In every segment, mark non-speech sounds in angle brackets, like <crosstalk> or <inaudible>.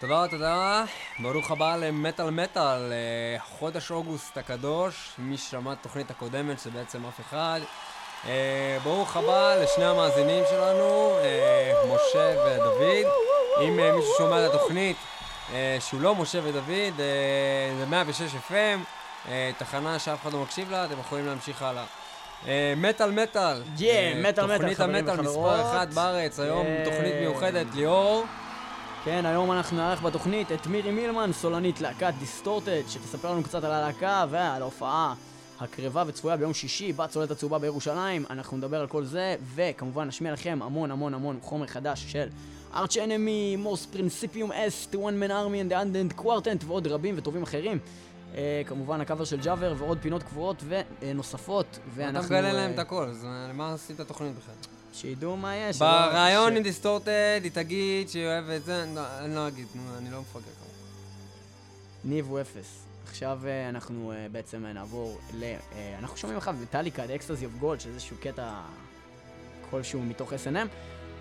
תודה, תודה. ברוך הבא למטאל מטאל, אה, חודש אוגוסט הקדוש. מי ששמע את התוכנית הקודמת, שזה בעצם אף אחד. אה, ברוך הבא לשני המאזינים שלנו, אה, משה ודוד. אם מישהו שומע את התוכנית שהוא לא משה ודוד, זה 106 FM, תחנה שאף אחד לא מקשיב לה, אתם יכולים להמשיך הלאה. מטאל מטאל. כן, מטאל מטאל, תוכנית המטאל מספר אחת בארץ, היום תוכנית מיוחדת, ליאור. כן, היום אנחנו נארח בתוכנית את מירי מילמן, סולנית להקת Distorted, שתספר לנו קצת על הלהקה ועל ההופעה הקרבה וצפויה ביום שישי בצוללת הצהובה בירושלים. אנחנו נדבר על כל זה, וכמובן נשמיע לכם המון המון המון חומר חדש של Arch Enemy, Mors Principium Est, Man Army and the Undead Quartet ועוד רבים וטובים אחרים. אה, כמובן הקאבר של ג'אבר ועוד פינות קבועות ונוספות, ואנחנו... אתה מגלה להם את הכל, אז למה עשית תוכנית בכלל? שידעו מה יש. בראיון עם Distorted היא תגיד שהיא אוהבת זה, לא, אני לא אגיד, אני לא מפגר. ניב הוא אפס. עכשיו אה, אנחנו אה, בעצם נעבור ל... אה, אנחנו שומעים עכשיו מטאליקה, The Ecstasy of Gold, שזה איזשהו קטע כלשהו מתוך S&M,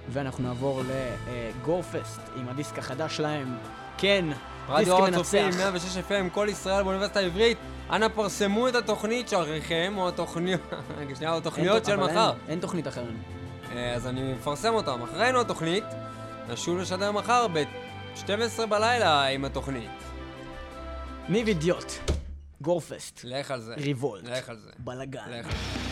ואנחנו נעבור לגורפסט עם הדיסק החדש שלהם. כן, רדיו הר הצופים, 106 FM, כל ישראל באוניברסיטה העברית. אנא פרסמו את התוכנית שלכם, או התוכניות, <laughs> שנייה, התוכניות של מחר. אין תוכנית אחרת. אה, אז אני מפרסם אותם. אחרינו התוכנית, נשוב לשדר מחר ב-12 בלילה עם התוכנית. ניב אידיוט, גורפסט. לך על זה. ריבולט. לך על זה. בלאגן. לך על זה.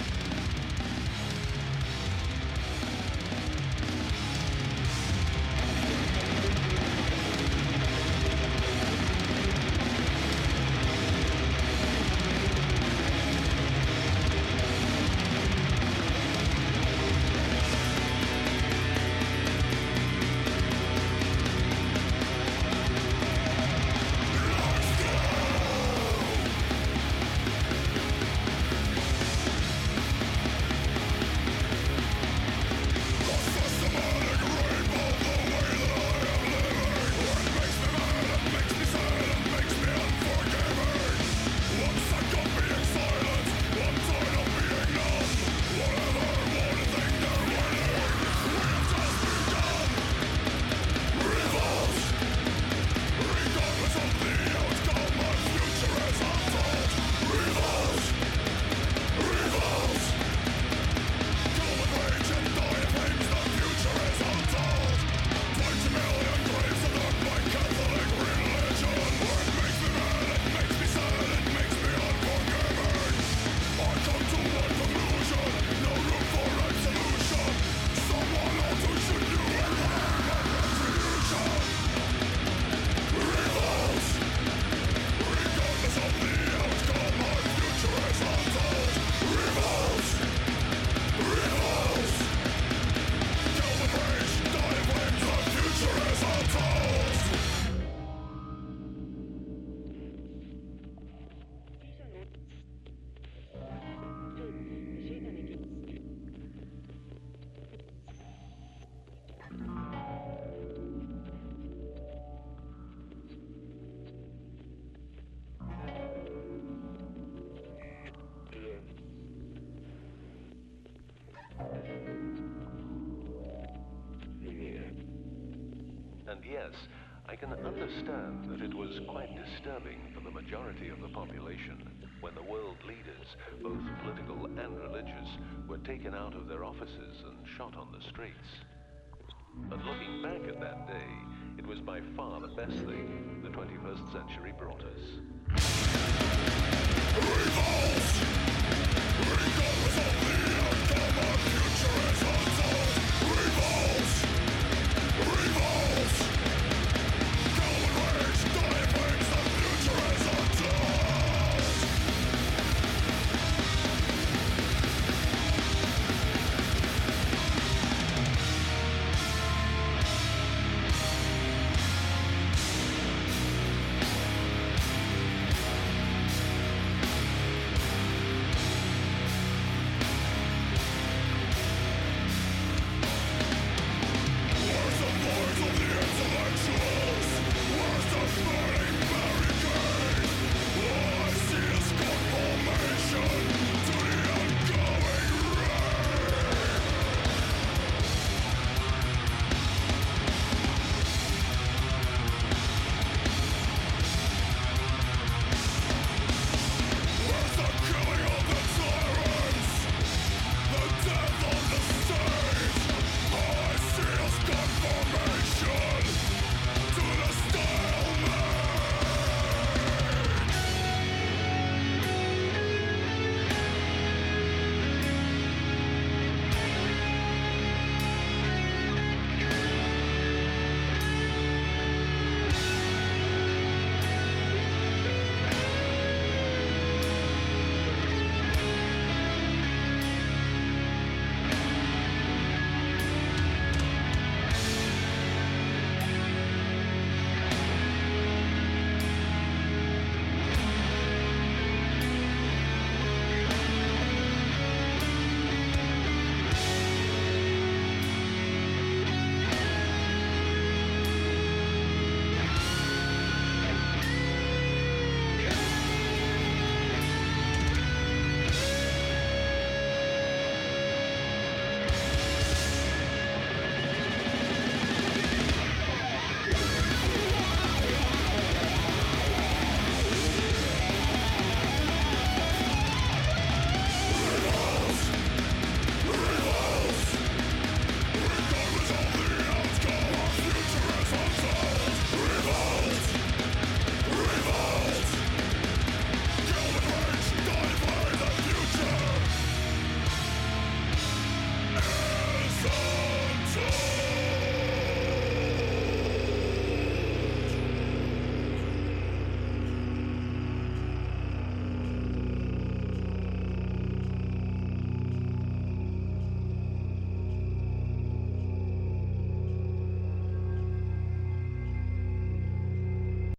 Disturbing for the majority of the population when the world leaders, both political and religious, were taken out of their offices and shot on the streets. But looking back at that day, it was by far the best thing the 21st century brought us. Revolt!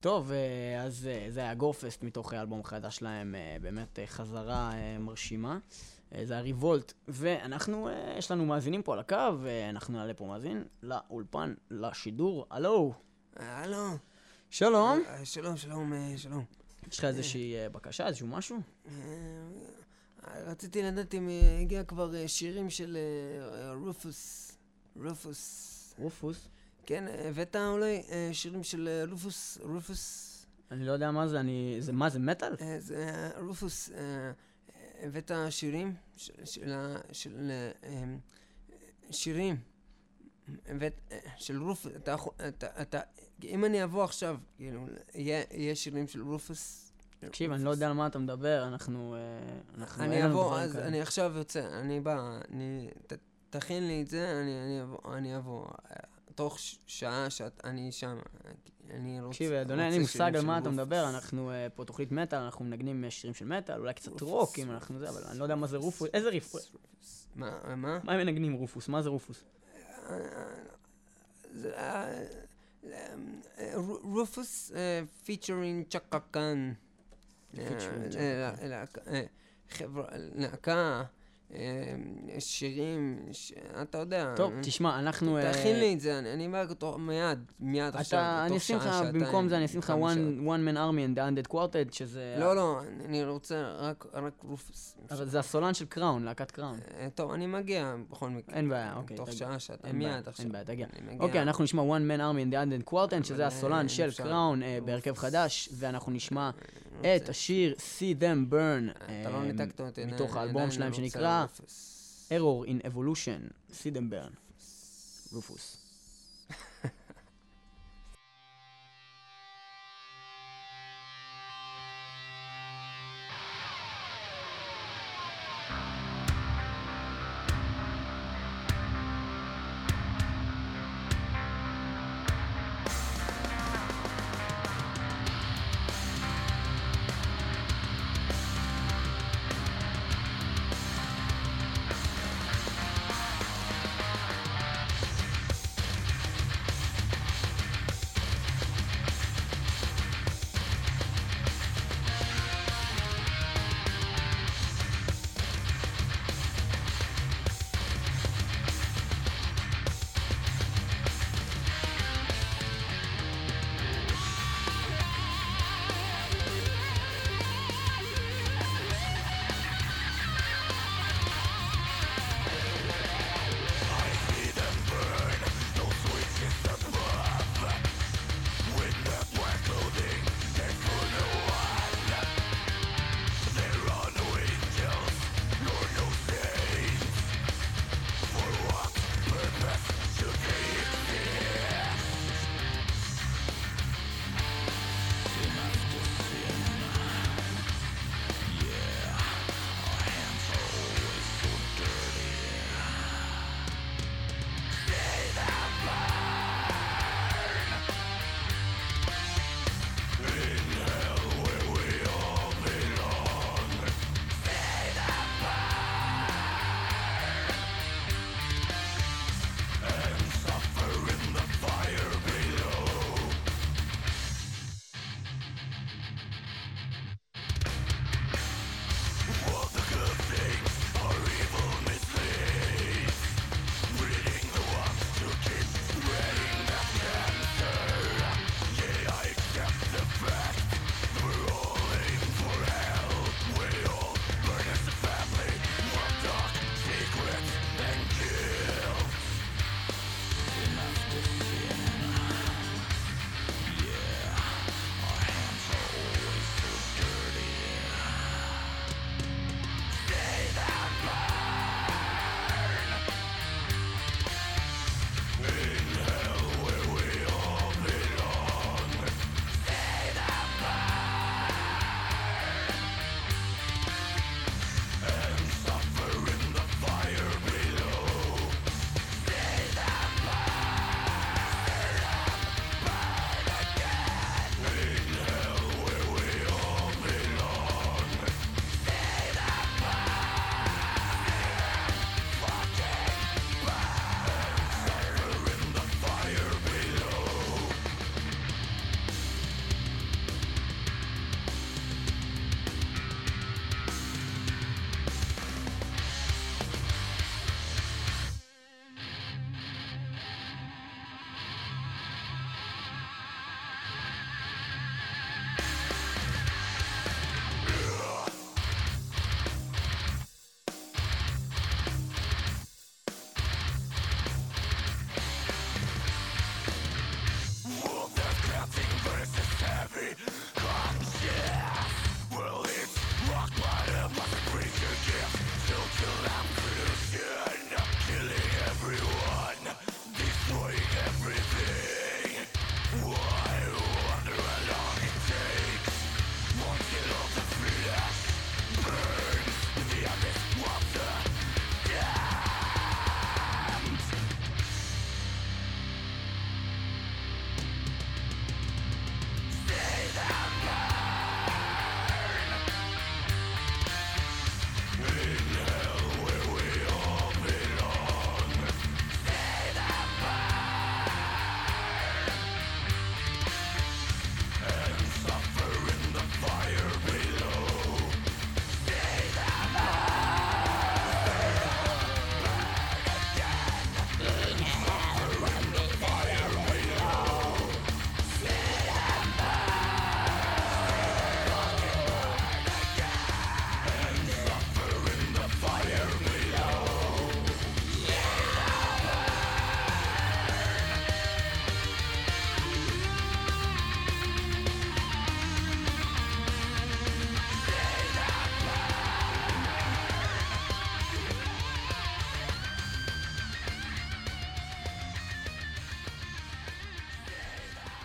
טוב, אה, אז אה, זה היה גורפסט מתוך האלבום החדש שלהם, אה, באמת חזרה מרשימה. זה הריבולט, ואנחנו, אה, יש לנו מאזינים פה על הקו, ואנחנו נעלה פה מאזין לאולפן, לשידור. הלו, הלו. שלום. שלום, שלום, שלום. יש לך איזושהי בקשה, איזשהו משהו? רציתי לדעת אם הגיע כבר שירים של רופוס. רופוס. רופוס? כן, הבאת אולי אה, שירים של אה, רופוס, רופוס. אני לא יודע מה זה, אני... זה מה, זה מטאל? אה, זה רופוס, הבאת שירים של, של, אה, שירים. של רופוס, אתה, יכול- אתה, אם אני אבוא עכשיו, כאילו, יהיה, שירים של רופוס. תקשיב, אני לא יודע על מה אתה מדבר, אנחנו... אני אבוא, אז. אני עכשיו יוצא, אני בא, אני, תכין לי את זה, אני, אבוא, תוך שעה שאת, אני שם, אה, אני רוצה... תקשיב, אדוני, אין לי מושג על מה אתה Rufus. מדבר, אנחנו אה, פה תוכנית מטאל, אנחנו מנגנים אה, שירים של מטאל, אולי קצת רוק, אם אנחנו זה, אבל אני לא יודע מה זה Rufus, איזה ריף? מה, מה? מה הם מנגנים Rufus? מה זה Rufus? אה, אה, Rufus featuring Chaka Khan. Featuring אה, חברה, להקה, אה, שירים, ש- אתה יודע. טוב, תשמע, אנחנו... אה, תכין לי את זה, אני- אני בא אותו מיד, מיד עכשיו, אתה, אני בתוך אשים לך, במקום זה אני אשים לך one, one man army and the undead quartet, שזה... לא, לא, אני- אני רוצה רק רק רופוס. אבל זה הסולן של קראון, להקת קראון. אה, טוב, אני מגיע בכל מקרה. אין בעיה, אוקיי, תוך. שעה, שעתיים, מיד עכשיו. אין בעיה, תגיע. אני. אוקיי, אנחנו נשמע one man army and the undead quartet, שזה אבל, הסולן אה, של. קראון אה, בהרכב חדש, ואנחנו נשמע אני את השיר See them burn, לא אה. אני- מתוך אני האלבום שלהם רוצה שנקרא Error in Evolution, burn. רופוס.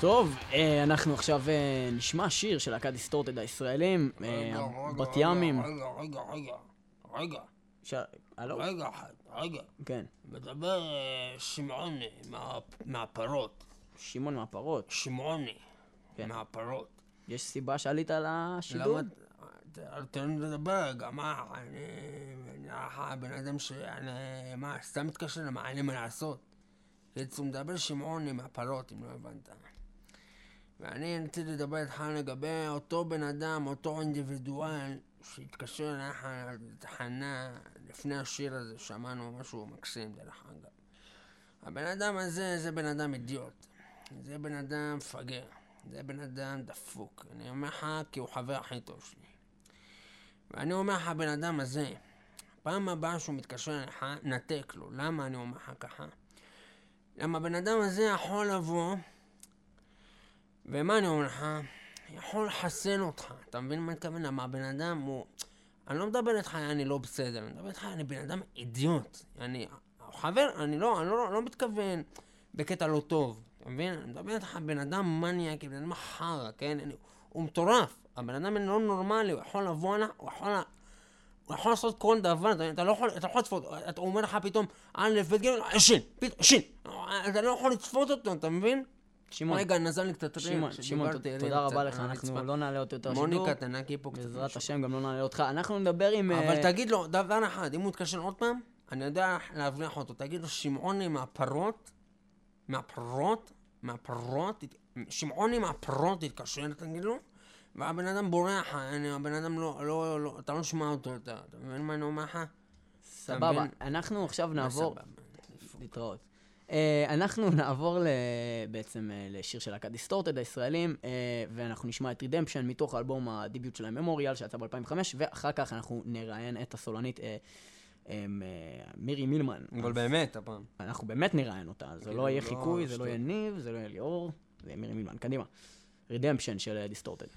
טוב, אה, אנחנו עכשיו אה, נשמע שיר של להקת דיסטורטד הישראלים, אה, בת ימים. רגע, רגע, רגע, רגע, ש- הלו? רגע אחד, רגע. כן. מדבר שמעוני מה- מהפרות. שמעון מהפרות. שמעוני כן. מהפרות. יש סיבה שעלית? למה... ת- תן לי לדבר, גם מה, אני... אני הבן אדם ש... אני... מה, סתם מתקשר למה, אין לי מה לעשות. קיצור, מדבר שמעוני מהפרות, אם לא הבנת. ואני רציתי לדבר איתך לגבי אותו בן אדם, אותו אינדיבידואל, שהתקשר אליך לתחנה לפני השיר הזה, שמענו משהו מקסים, דרך אגב. הבן אדם הזה, זה בן אדם אידיוט. זה בן אדם מפגר. זה בן אדם דפוק. אני אומר לך, כי הוא חבר הכי טוב שלי. ואני אומר לך, הבן אדם הזה, פעם הבאה שהוא מתקשר אליך, נתק לו. למה אני אומר לך ככה? למה הבן אדם הזה יכול לבוא, ומה אני אומר לך? יכול לחסל אותך. אתה מבין מה אני מתכוון? למה הבן אדם הוא... אני לא מדבר איתך, אני לא בסדר, אני מדבר איתך, אני בן אדם אידיוט. אני... חבר, אני לא, אני לא, לא מתכוון בקטע לא טוב. אתה מבין? אני מדבר איתך בן אדם מניאק, בן אדם חרא, כן? אני, הוא מטורף. הבן אדם לא נורמלי, הוא יכול לבוא הנה, הוא יכול... הוא יכול לעשות כל דבר, אתה, אתה לא יכול, אתה לא יכול לצפות, אתה אומר לך פתאום, א' ב' ג', עשן, פתאום, עשן. אתה לא יכול לצפות אותו, אתה מבין? שמעון, רגע, נזל לי קצת שמעון, שמעון, תודה רבה לך, אנחנו. לא נעלה אותו יותר שידור. מוניקה, תנקי פה קצת. בעזרת. השם, גם לא נעלה אותך. אנחנו נדבר עם... אבל אה, תגיד לו דבר אחד, אם הוא יתקשר עוד פעם, אני יודע להבריח אותו. תגיד לו, שמעוני מהפרות, מהפרות, מהפרות, שמעוני מהפרות יתקשר, תגיד לו, והבן אדם בורח, הבן אדם לא, לא, לא, אתה לא שמע אותו אתה מבין מה אני אומר לך? סבבה? אנחנו עכשיו נעבור... להתראות. אה, אנחנו <laughs> נעבור. בעצם אה, לשיר של להקת דיסטורטד הישראלים, אה, ואנחנו נשמע את רידמפשן מתוך האלבום הדיביוט שלהם ממוריאל שיצא ב-2005, ואחר כך אנחנו נראיין את הסולנית אה, מירי מילמן. אבל אז באמת, הפעם. אנחנו באמת נראיין אותה, זה כאילו, לא יהיה לא חיקוי, זה לא. יהיה ניב, זה לא יהיה ליאור, זה יהיה מירי מילמן. קדימה. רידמפשן של דיסטורטד.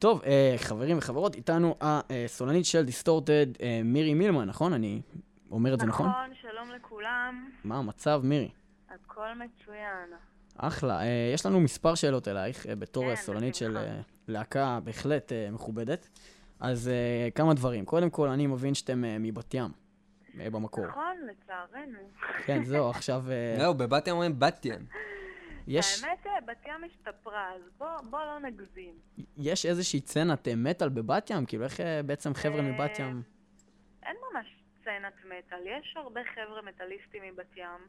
טוב, אה, חברים וחברות, איתנו הסולנית של דיסטורטד, אה, מירי מילמן, נכון? אני אומר את זה נכון? נכון, שלום לכולם. מה המצב, מירי? הכל מצוין. אחלה. אה, יש לנו מספר שאלות אלייך, בתור כן, סולנית של להקה בהחלט מכובדת. אז אה, כמה דברים. קודם כל, אני מבין שאתם מבת ים, במקור. נכון, לצערנו. כן, זהו, עכשיו אה, זהו, בבת ים אומרים בת ים. יש, האמת, אה, בת ים השתפרה, אז בוא, בוא לא נגזים. יש איזושהי סצנת אה, מטאל בבת ים? כאילו, איך אה, בעצם חבר'ה אה, מבת ים... אין ממש סצנת מטאל, יש הרבה חבר'ה מטאליסטים מבת ים,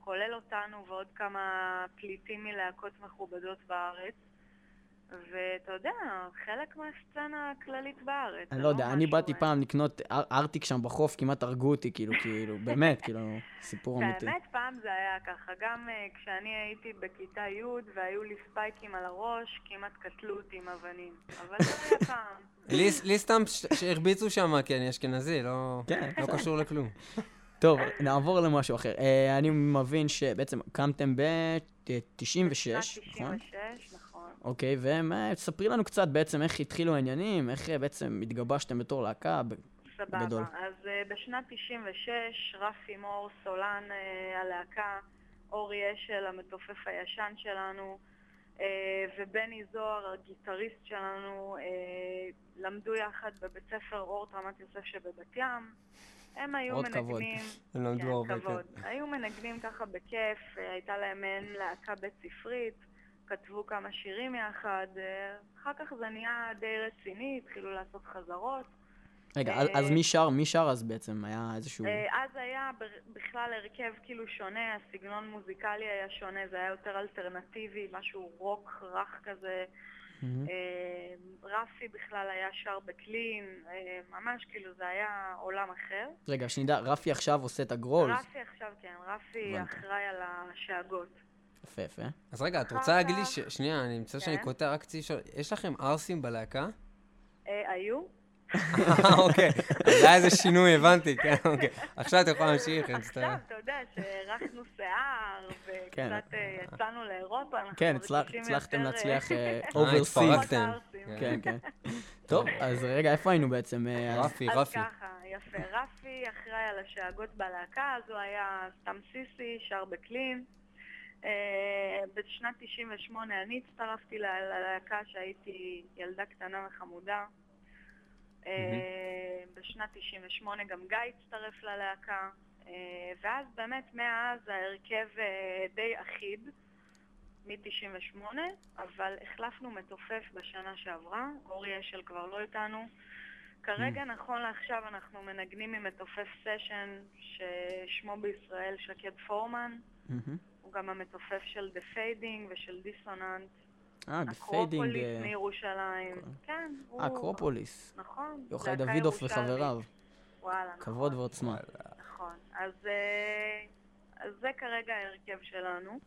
כולל אותנו ועוד כמה פליטים מלהקות מכובדות בארץ. ואתה יודע, חלק מהסצנה הכללית בארץ. אני זה לא יודע, אני באתי אה, פעם לקנות אר- ארטיק שם בחוף, כמעט הרגו אותי, כאילו, כאילו, <laughs> באמת, כאילו, סיפור אמיתי. באמת פעם זה היה ככה, גם uh, כשאני הייתי בכיתה י' והיו לי ספייקים על הראש, כמעט קטלו אותי עם אבנים. אבל זה היה פעם. <laughs> לי סתם שהרביצו שם, כי אני אשכנזי, לא כן, לא קשור לכלום. <laughs> טוב, נעבור למשהו אחר. אה, אני מבין שבעצם קמתם ב-96, שנת נכון? 96, נכון. אוקיי, וספרי לנו קצת בעצם איך התחילו העניינים, איך אה, בעצם התגבשתם בתור להקה. ב- סבבה. גדול. אז uh, בשנת 96, רפי מור, סולן uh, הלהקה, אורי אשל, המתופף הישן שלנו, uh, ובני זוהר, הגיטריסט שלנו, uh, למדו יחד בבית ספר אורט רמת יוסף שבבת ים. הם היו עוד כבוד. מנגנים... הם למדו כן, הרבה, כבוד. היו מנגנים ככה בכיף, אה, הייתה להם מעין להקה בית ספרית, כתבו כמה שירים יחד, אה, אחר כך זה נהיה די רציני, התחילו לעשות חזרות. רגע, אה, אז- מי שר? מי שר אז בעצם? היה איזשהו... אה, אז היה בכלל הרכב כאילו שונה, הסגנון מוזיקלי היה שונה, זה היה יותר אלטרנטיבי, משהו רוק רך כזה. רפי בכלל היה שר בקלין, ממש כאילו זה היה עולם אחר. רגע, שנדע, רפי עכשיו עושה את הגרולס. רפי עכשיו כן, רפי. אחראי על השאגות. יפה, יפה. אז רגע, את רוצה להגיד לי, ש- שנייה, אני מצטער שאני כן. קוטע, רק רציתי לשאול, יש לכם ערסים בלהקה? אה, היו? אה, אוקיי. אז היה איזה שינוי, הבנתי, כן, אוקיי. עכשיו אתה יכול להמשיך, אני מצטער. עכשיו, אתה יודע, שהארכנו שיער, כן. וקצת אה, יצאנו לאירופה, אנחנו כן, הצלחתם להצליח <laughs> אוברסי. התפרקתם. ערסים. כן, כן. <laughs> טוב, אז רגע, איפה היינו בעצם? אז- רפי, אז רפי. ככה, יפה. רפי אחראי על השאגות בלהקה, אז הוא היה סתם סיסי, שר בקלין. אה, בשנת 98 אני הצטרפתי ללהקה שהייתי ילדה קטנה וחמודה. אה, בשנת 98 גם גיא הצטרף ללהקה. אה, ואז באמת מאז ההרכב די אחיד, מ-98, אבל החלפנו מתופף בשנה שעברה, אורי אשל כבר לא איתנו. כרגע, נכון לעכשיו, אנחנו מנגנים עם מתופף סשן ששמו בישראל שקד פורמן. מהמם. הוא גם המתופף של The Fading ושל Dissonant. אה, ב Fading... אקרופוליס אה, מירושלים. כן, הוא... אקרופוליס. נכון. יוחאי דוידוף. וחבריו. וואלה, כבוד נכון. ועוצמה. נכון. אז, אה, אז זה כרגע ההרכב שלנו.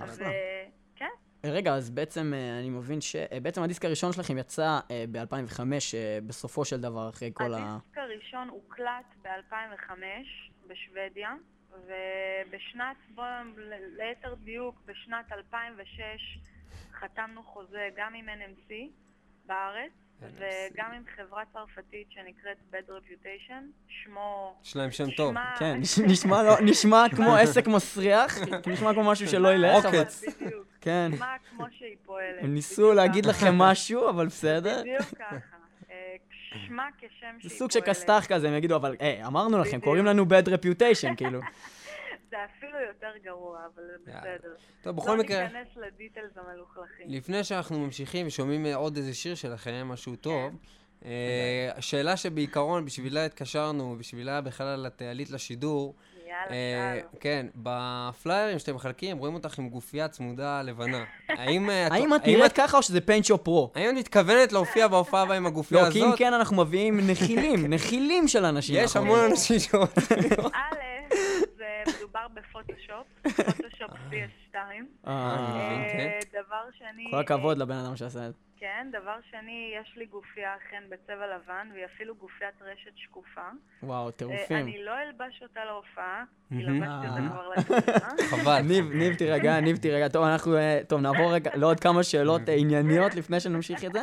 אז. אה, כן, רגע, אז בעצם אני מבין שבעצם הדיסק הראשון שלכם יצא ב-2005, בסופו של דבר, אחרי כל ה... הדיסק הראשון הוקלט ב-2005 בשוודיה, ובשנת, בוא, ל- ליתר דיוק, בשנת 2006 חתמנו חוזה גם עם NMC בארץ, וגם עם חברה צרפתית שנקראת Bad Reputation, שמו... יש להם שם טוב. שמה- כן, נש- <laughs> נשמע לא- נשמע כמו <laughs> עסק מסריח, נשמע כמו משהו שלא ילך, אבל... בדיוק. כן. שמה כמו שהיא פועלת. הם ניסו להגיד. לכם משהו, אבל בסדר. בדיוק ככה. אה, שמה כשם זה שהיא סוג של. כסת"ח כזה, הם יגידו, אבל היי, אמרנו לכם. קוראים לנו bad reputation, כאילו. <laughs> זה אפילו יותר גרוע, אבל זה. בסדר. טוב, בכל מקרה, לא ניכנס לדיטלס המלוכלכים. לפני שאנחנו ממשיכים ושומעים אה, עוד איזה שיר שלכם, משהו טוב, אה, השאלה שבעיקרון בשבילה התקשרנו, בשבילה בכלל את עלית לשידור, יאללה, אה, שאל. כן, בפליירים שאתם מחלקים, רואים אותך עם גופייה צמודה לבנה. <laughs> האם אה, האם את נראית ככה או שזה פיינצ'ו פרו? האם את מתכוונת להופיע בהופעה הבאה עם הגופייה לא, הזאת? כי אם כן אנחנו מביאים <laughs> נחילים, נחילים של אנשים. יש אנחנו המון. אנשים <laughs> שרוצים לראות. א', זה מדובר בפוטושופ, פוטושופ CS2. אה, אני מבין, אה, כן. דבר שני... כל הכבוד לבן אדם שעשה את זה. כן, דבר שני, יש לי גופייה אכן בצבע לבן, והיא אפילו גופיית רשת שקופה. וואו, אה, טירופים. אני לא אלבש אותה להופעה, כי. לבשתי אותה. כבר <laughs> לתמונה. חבל. ניב, ניב תירגע, ניב תירגע. טוב, אנחנו, אה, טוב, נעבור רגע <laughs> לעוד כמה שאלות אה, ענייניות לפני שנמשיך את זה.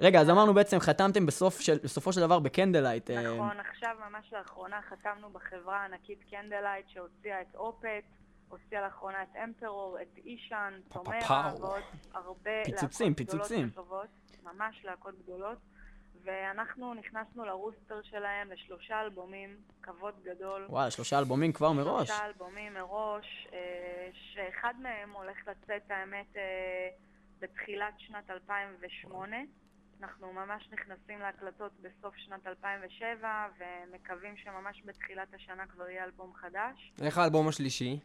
רגע, אז אמרנו בעצם, חתמתם בסוף של- בסופו של דבר ב Candlelight. נכון, עכשיו ממש לאחרונה חתמנו בחברה הענקית Candlelight שהוציאה את Opeth, הוציאה לאחרונה את Emperor, את Ihsahn, To-Mera פאו. ועוד הרבה פיצוצים, להקות גדולות פיצוצים. וטובות, ממש להקות גדולות. ואנחנו נכנסנו ל roster שלהם לשלושה אלבומים, כבוד גדול. וואלה, שלושה אלבומים כבר מראש. שלושה אלבומים מראש, אה, שאחד מהם הולך לצאת, האמת, אה, בתחילת שנת 2008. אנחנו ממש נכנסים להקלטות בסוף שנת 2007, ומקווים שממש בתחילת השנה כבר יהיה אלבום חדש. איך האלבום השלישי?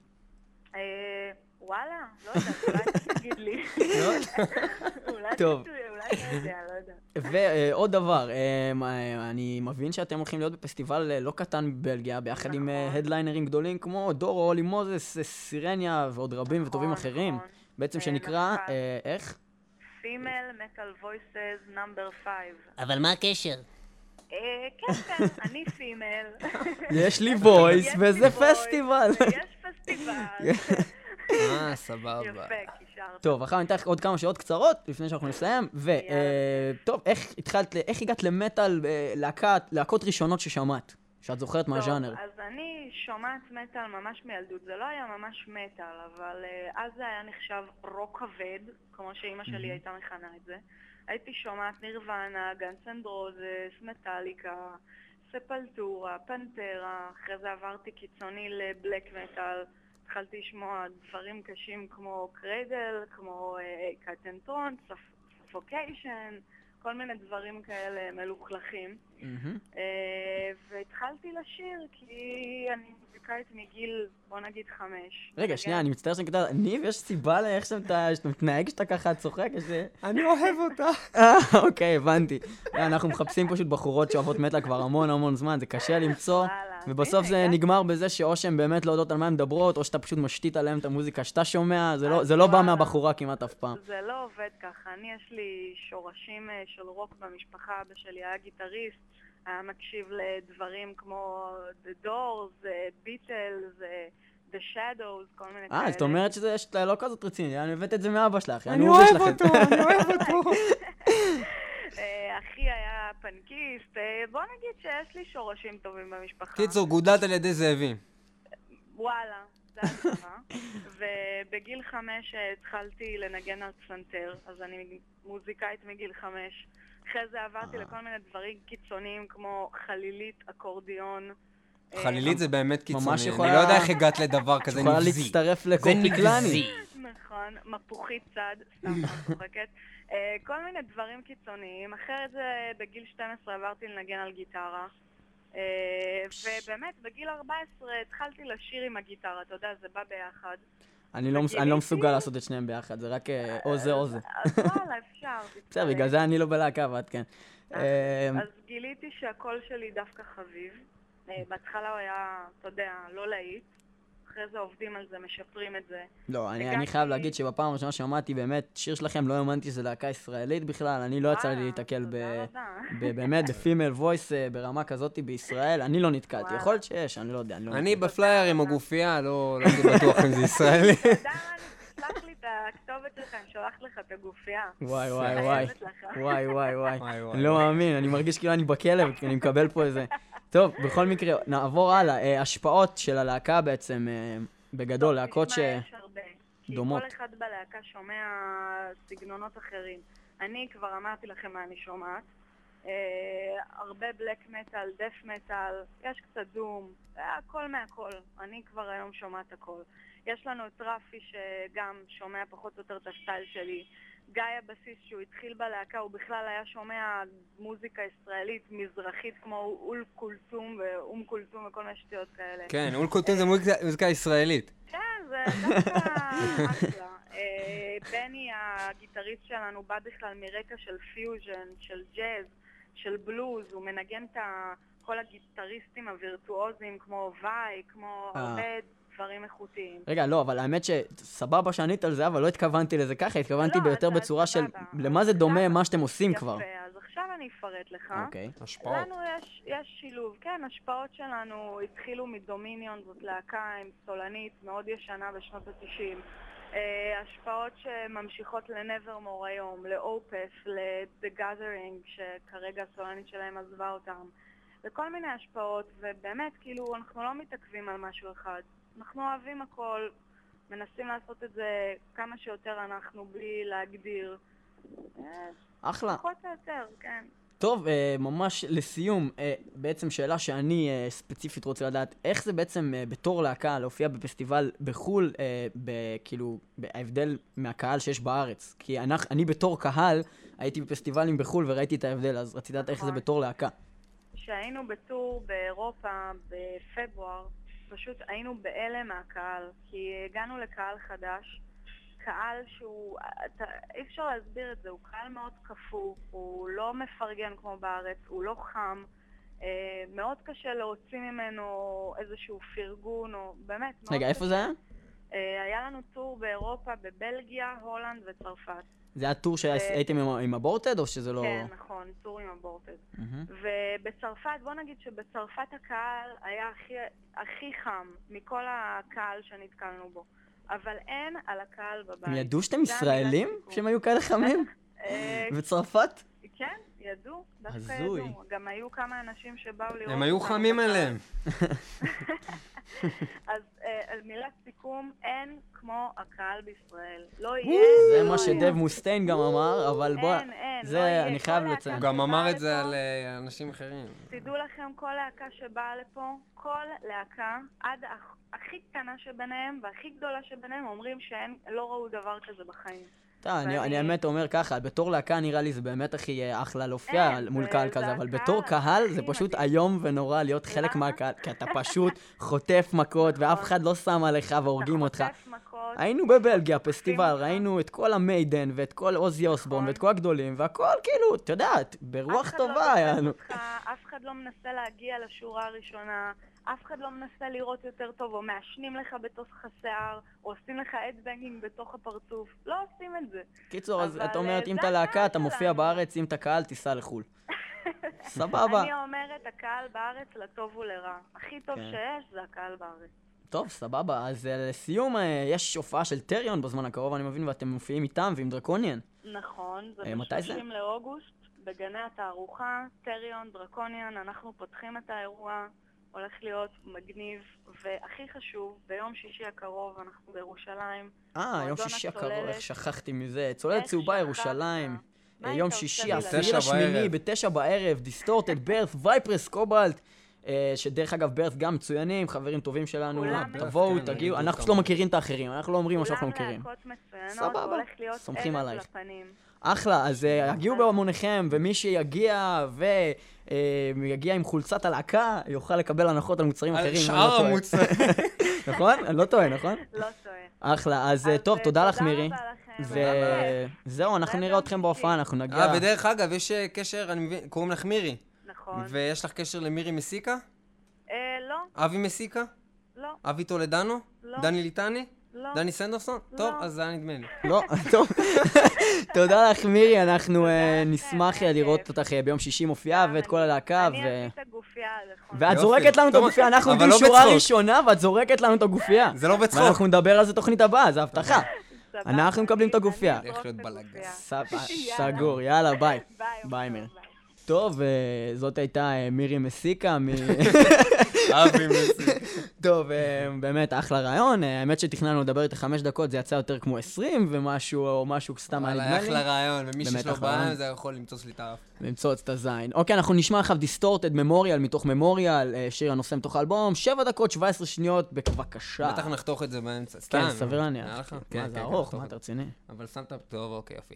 אה, וואלה, לא יודעת, אולי תגיד לי. אולי טוב. לא. ועוד דבר, אה, מה, אני מבין שאתם הולכים להיות בפסטיבל אה, לא קטן בבלגיה, ביחד עם אה, נכון. הדליינרים גדולים כמו דורו, אולי מוזס, אה, סירניה ועוד רבים וטובים נכון, אחרים. נכון. בעצם אה, שנקרא. אה, איך? Female Metal Voices נאמבר 5. אבל מה הקשר? אה, כן, כן, אני פימל. יש לי וויס יש לי וזה פסטיבל. ויש פסטיבל. <laughs> אה, <laughs> סבבה. יפה, קישרת. טוב, אחר ניתן לך עוד כמה שאלות קצרות לפני שאנחנו נסיים. וטוב, איך התחלת, איך הגעת למטאל, אה, להקת, להקות ראשונות ששמעת? שאת זוכרת מהז'אנר. טוב, אז אני שומעת מטאל ממש מילדות. זה לא היה ממש מטאל, אבל אז זה היה נחשב רוק כבד, כמו שאימא שלי הייתה מכנה את זה. הייתי שומעת Nirvana, Guns and Roses, Metallica, Sepultura, Pantera, אחרי זה עברתי קיצוני ל black metal. התחלתי לשמוע דברים קשים כמו Cradle, כמו קטנטרון, Suffocation, כל מיני דברים כאלה מלוכלכים. אה, והתחלתי לשיר כי אני מוזיקאית מגיל, בוא נגיד, חמש. רגע, שנייה, אני מצטער שאני קוטע, ניב, יש סיבה לאיך שאתה מתנהג שאתה ככה צוחק? אני אוהב אותה. אה, אוקיי, הבנתי. אנחנו מחפשים פשוט בחורות שאוהבות מטאל כבר המון המון זמן, זה קשה למצוא, וואלה, ובסוף הנה, זה. נגמר בזה שאו שהן באמת לא יודעות על מה הן מדברות, או שאתה פשוט משתית עליהן את המוזיקה שאתה שומע, זה לא- זה לא בא. מהבחורה כמעט אף פעם. זה לא עובד ככה. אני, יש לי שורשים אה, של רוק במשפחה. אבא שלי היה גיטריסט, היה מקשיב לדברים כמו The Doors, אה, Beatles, אה, The Shadows, כל מיני כאלה. אה, זאת אומרת שזה לא כזאת רציני, אני הבאת את זה מאבא שלך. אני אוהב אותו, אני אוהב אותו. <laughs> אה, אחי היה פנקיסט. אה, בוא נגיד שיש לי שורשים טובים במשפחה. קיצור, גודלת על ידי זאבים. וואלה, זה התשובה. <laughs> ובגיל חמש אה, התחלתי לנגן על פסנתר, אז אני מוזיקאית מגיל חמש. אחרי זה עברתי לכל מיני דברים קיצוניים כמו חלילית, אקורדיון. חלילית זה באמת קיצוני. אני יכולה- לא יודע איך הגעת לדבר כזה יכולה נבזי. להצטרף זה לקורטי קלאני. נבזי. נכון, מפוחית צד, סתם אני צוחקת. אה, כל מיני דברים קיצוניים. אחרי זה בגיל 12 עברתי לנגן על גיטרה. אה, ובאמת, בגיל 14 התחלתי לשיר עם הגיטרה, אתה יודע, זה בא ביחד. אני לא אני לא מסוגל לעשות את שניהם ביחד, זה רק אה, או זה או זה. אז וואלה, אפשר. <laughs> בסדר. בגלל זה אני לא בלהקה ואת כן. אז גיליתי שהקול שלי דווקא חביב. בהתחלה הוא היה, אתה יודע, לא להיט. אחרי זה עובדים על זה, משפרים את זה. לא, אני, אני חייב להגיד שבפעם הראשונה שמעתי באמת שיר שלכם, לא האמנתי שזה להקה ישראלית בכלל, אני לא יצא לי להיתקל ב... ב- באמת <laughs> ב female voice ברמה כזאת בישראל, אני לא נתקלתי. יכול להיות שיש, אני לא יודע, אני לא... אני בפלייר עם הגופייה, לא לא הייתי בטוח אם זה ישראלי. <laughs> תשלח לי את הכתובת שלך, אני שולחת לך את הגופייה. וואי וואי וואי. וואי וואי וואי, לא. מאמין, אני מרגיש כאילו אני בכלב, כי אני מקבל פה איזה... טוב, בכל מקרה, נעבור הלאה. אה, השפעות של הלהקה בעצם, אה, בגדול, להקות ש... דומות. כי כל אחד בלהקה שומע סגנונות אחרים. אני כבר אמרתי לכם מה אני שומעת. אה, הרבה בלק מטאל, דף מטאל, יש קצת דום, הכל מהכל. אני כבר היום שומעת הכל. יש לנו את רפי שגם שומע פחות או יותר את הסטייל שלי. גיא הבסיסט, שהוא התחיל בלהקה, הוא בכלל היה שומע מוזיקה ישראלית מזרחית כמו אום כולתום ואום כולתום וכל מיני שטויות כאלה. כן, אום כולתום זה מוזיקה- מוזיקה ישראלית. כן, זה דווקא אחלה. <laughs> אה, בני הגיטריסט שלנו בא בכלל מרקע של פיוז'ן, של ג'אז, של בלוז, הוא מנגן את ה- כל הגיטריסטים הווירטואוזים כמו וואי, כמו אה. הרבה דברים איכותיים. רגע, לא, אבל האמת שסבבה שענית על זה, אבל לא התכוונתי לזה ככה, התכוונתי לא, ביותר בצורה של. למה זה דומה מה שאתם עושים יפה, כבר. אז עכשיו אני אפרט לך. אוקיי. השפעות. לנו יש, יש שילוב, כן, השפעות שלנו התחילו מדומיניון, זאת להקה עם סולנית מאוד ישנה בשנות ה-90. אה, השפעות שממשיכות לנברמור היום, לאופס, ל-The Gathering, שכרגע הסולנית שלהם עזבה אותם, וכל מיני השפעות, ובאמת, כאילו, אנחנו לא מתעכבים על משהו אחד. אנחנו אוהבים הכל, מנסים לעשות את זה כמה שיותר אנחנו, בלי להגדיר. אה, אחלה. פחות או יותר, כן. טוב, אה, ממש לסיום, אה, בעצם שאלה שאני ספציפית רוצה לדעת, איך זה בעצם בתור להקה להופיע בפסטיבל בחו"ל, כאילו, ההבדל מהקהל שיש בארץ? כי אני בתור קהל הייתי בפסטיבלים בחו"ל וראיתי את ההבדל, אז רציתי לדעת איך זה נכון. בתור להקה. כשהיינו בטור באירופה בפברואר, פשוט היינו בהלם מהקהל, כי הגענו לקהל חדש, קהל שהוא, אתה, אי אפשר להסביר את זה, הוא קהל מאוד קפוא, הוא לא מפרגן כמו בארץ, הוא לא חם, אה, מאוד קשה להוציא ממנו איזשהו פרגון, או באמת מאוד רגע, איפה קשה. זה היה? אה, היה לנו טור באירופה, בבלגיה, הולנד וצרפת. זה היה טור שהייתם עם- עם הבורטד, או שזה לא... כן, נכון, טור עם הבורטד. מהמם. ובצרפת, בוא נגיד שבצרפת הקהל היה הכי, הכי חם מכל הקהל שנתקלנו בו. אבל אין על הקהל בבית. הם ידעו שאתם ישראלים? שהם היו כאלה חמים? <laughs> אה, בצרפת? כן, ידעו, דווקא הזוי. ידעו. גם היו כמה אנשים שבאו לראות הם היו חמים. אליהם. <laughs> אז אה, על מילת סיכום, אין כמו הקהל בישראל. לא יהיה. זה מה. שדב מוסטיין גם אמר, אבל בוא... אין, אין, לא זה יהיה. אני חייב לציין. הוא גם אמר את זה על אה, אנשים אחרים. תדעו לכם, כל להקה שבאה לפה, כל להקה, עד הכ- הכי קטנה שביניהם והכי גדולה שביניהם, אומרים שהם לא ראו דבר כזה בחיים. אני, האמת אומר ככה, בתור להקה נראה לי זה באמת הכי אה, אחלה להופיע אין, מול קהל זה כזה, אבל בתור קהל זה פשוט. איום ונורא להיות חלק למה? מהקהל, כי אתה פשוט חוטף מכות <laughs> ואף אחד לא שם עליך והורגים אותך. היינו בבלגיה, פסטיבל. ראינו את כל המיידן ואת כל עוזי אוסבורן נכון. ואת כל הגדולים, והכל כאילו, את יודעת, ברוח לא טובה היה לנו. אף אחד לא מנסה להגיע לשורה הראשונה, אף אחד לא מנסה לראות יותר טוב, או מעשנים לך בתוך השיער, או עושים לך אדבנגינג בתוך הפרצוף. לא עושים את זה. קיצור, אז את אומרת, אה, אם אתה להקה, אתה מופיע. בארץ, אם אתה קהל, תיסע לחו"ל. <laughs> סבבה. אני אומרת, הקהל בארץ לטוב ולרע. הכי טוב כן. שיש זה הקהל בארץ. טוב, סבבה. אז אה, לסיום, אה, יש הופעה של Therion בזמן הקרוב, אני מבין, ואתם מופיעים איתם ועם Draconian. נכון, זה? ב-30 לאוגוסט, בגני התערוכה, Therion, Draconian, אנחנו פותחים את האירוע, הולך להיות מגניב, והכי חשוב, ביום שישי הקרוב אנחנו בירושלים. אה, יום שישי הקרוב. איך שכחתי מזה. צוללת צהובה? ירושלים. אה, יום שישי? עשירי בערב. בתשע בערב, Distorted, ברת', וייפרס, קובלט. אה, שדרך אגב, ברת' גם מצוינים, חברים טובים שלנו. כולם תבואו, מצוינים, תגיעו. אנחנו כמוהו. לא מכירים את האחרים, אנחנו לא אומרים מה שאנחנו כולם מכירים. להקות מצוינות, סבבה, הולך להיות סומכים ערב עלייך. אחלה, אז אה, הגיעו בהמוניכם, ומי שיגיע ויגיע עם חולצת הלהקה, יוכל לקבל הנחות על מוצרים על אחרים. אני שאר לא. המוצרים. <laughs> נכון? אני לא טועה, נכון? לא טועה. אחלה, אז אה, טוב, אה, תודה לך מירי. רבה לכם. וזהו, אנחנו נראה אתכם בהופעה, אנחנו נגיע... אה, ודרך אגב, יש אה, קשר, אני מבין, קוראים לך מירי. נכון. ויש לך קשר למירי מסיקה? אה, לא, אבי מסיקה? לא, אבי טולדנו? לא. דני ליטני? לא. דני סנדרסון? לא. טוב, אז זה היה נדמה לי. לא, <laughs> טוב. <laughs> תודה לך מירי, אנחנו אה, נשמח אה, לראות. אותך אה, ביום שישי מופיעה ואת כל אני- הלהקה. אני אביא את הגופייה נכון. ואת. זורקת לנו את הגופייה, אנחנו אבל עומדים לא שורה. ראשונה ואת זורקת לנו את הגופייה. זה לא בצחוק. ואנחנו נדבר על זה תוכנית הבאה, זו הבטחה. אנחנו מקבלים את הגופייה. סגור, יאללה, ביי. ביי, מירי. טוב, אה, זאת הייתה אה, מירי מסיקה. מ- <laughs> אבי מסיקה. <laughs> טוב, אה, באמת אחלה ראיון. האמת שתכננו לדבר איתה חמש דקות, זה יצא יותר כמו עשרים ומשהו, או משהו סתם היה נדמה לי. אחלה ראיון, ומי שיש לו. בעיה, זה יכול למצוא שליטה. למצוץ את הזין. אוקיי, אנחנו נשמע עכשיו Distorted Memorial מתוך Memorial, שיר הנושא מתוך האלבום, 7 דקות 17 שניות, בבקשה. בטח נחתוך את זה באמצע. כן, סביר להניח. מה, כן, זה כן, ארוך, נחתוך מה את אתה רציני? אבל שמת... טוב, אוקיי, יופי.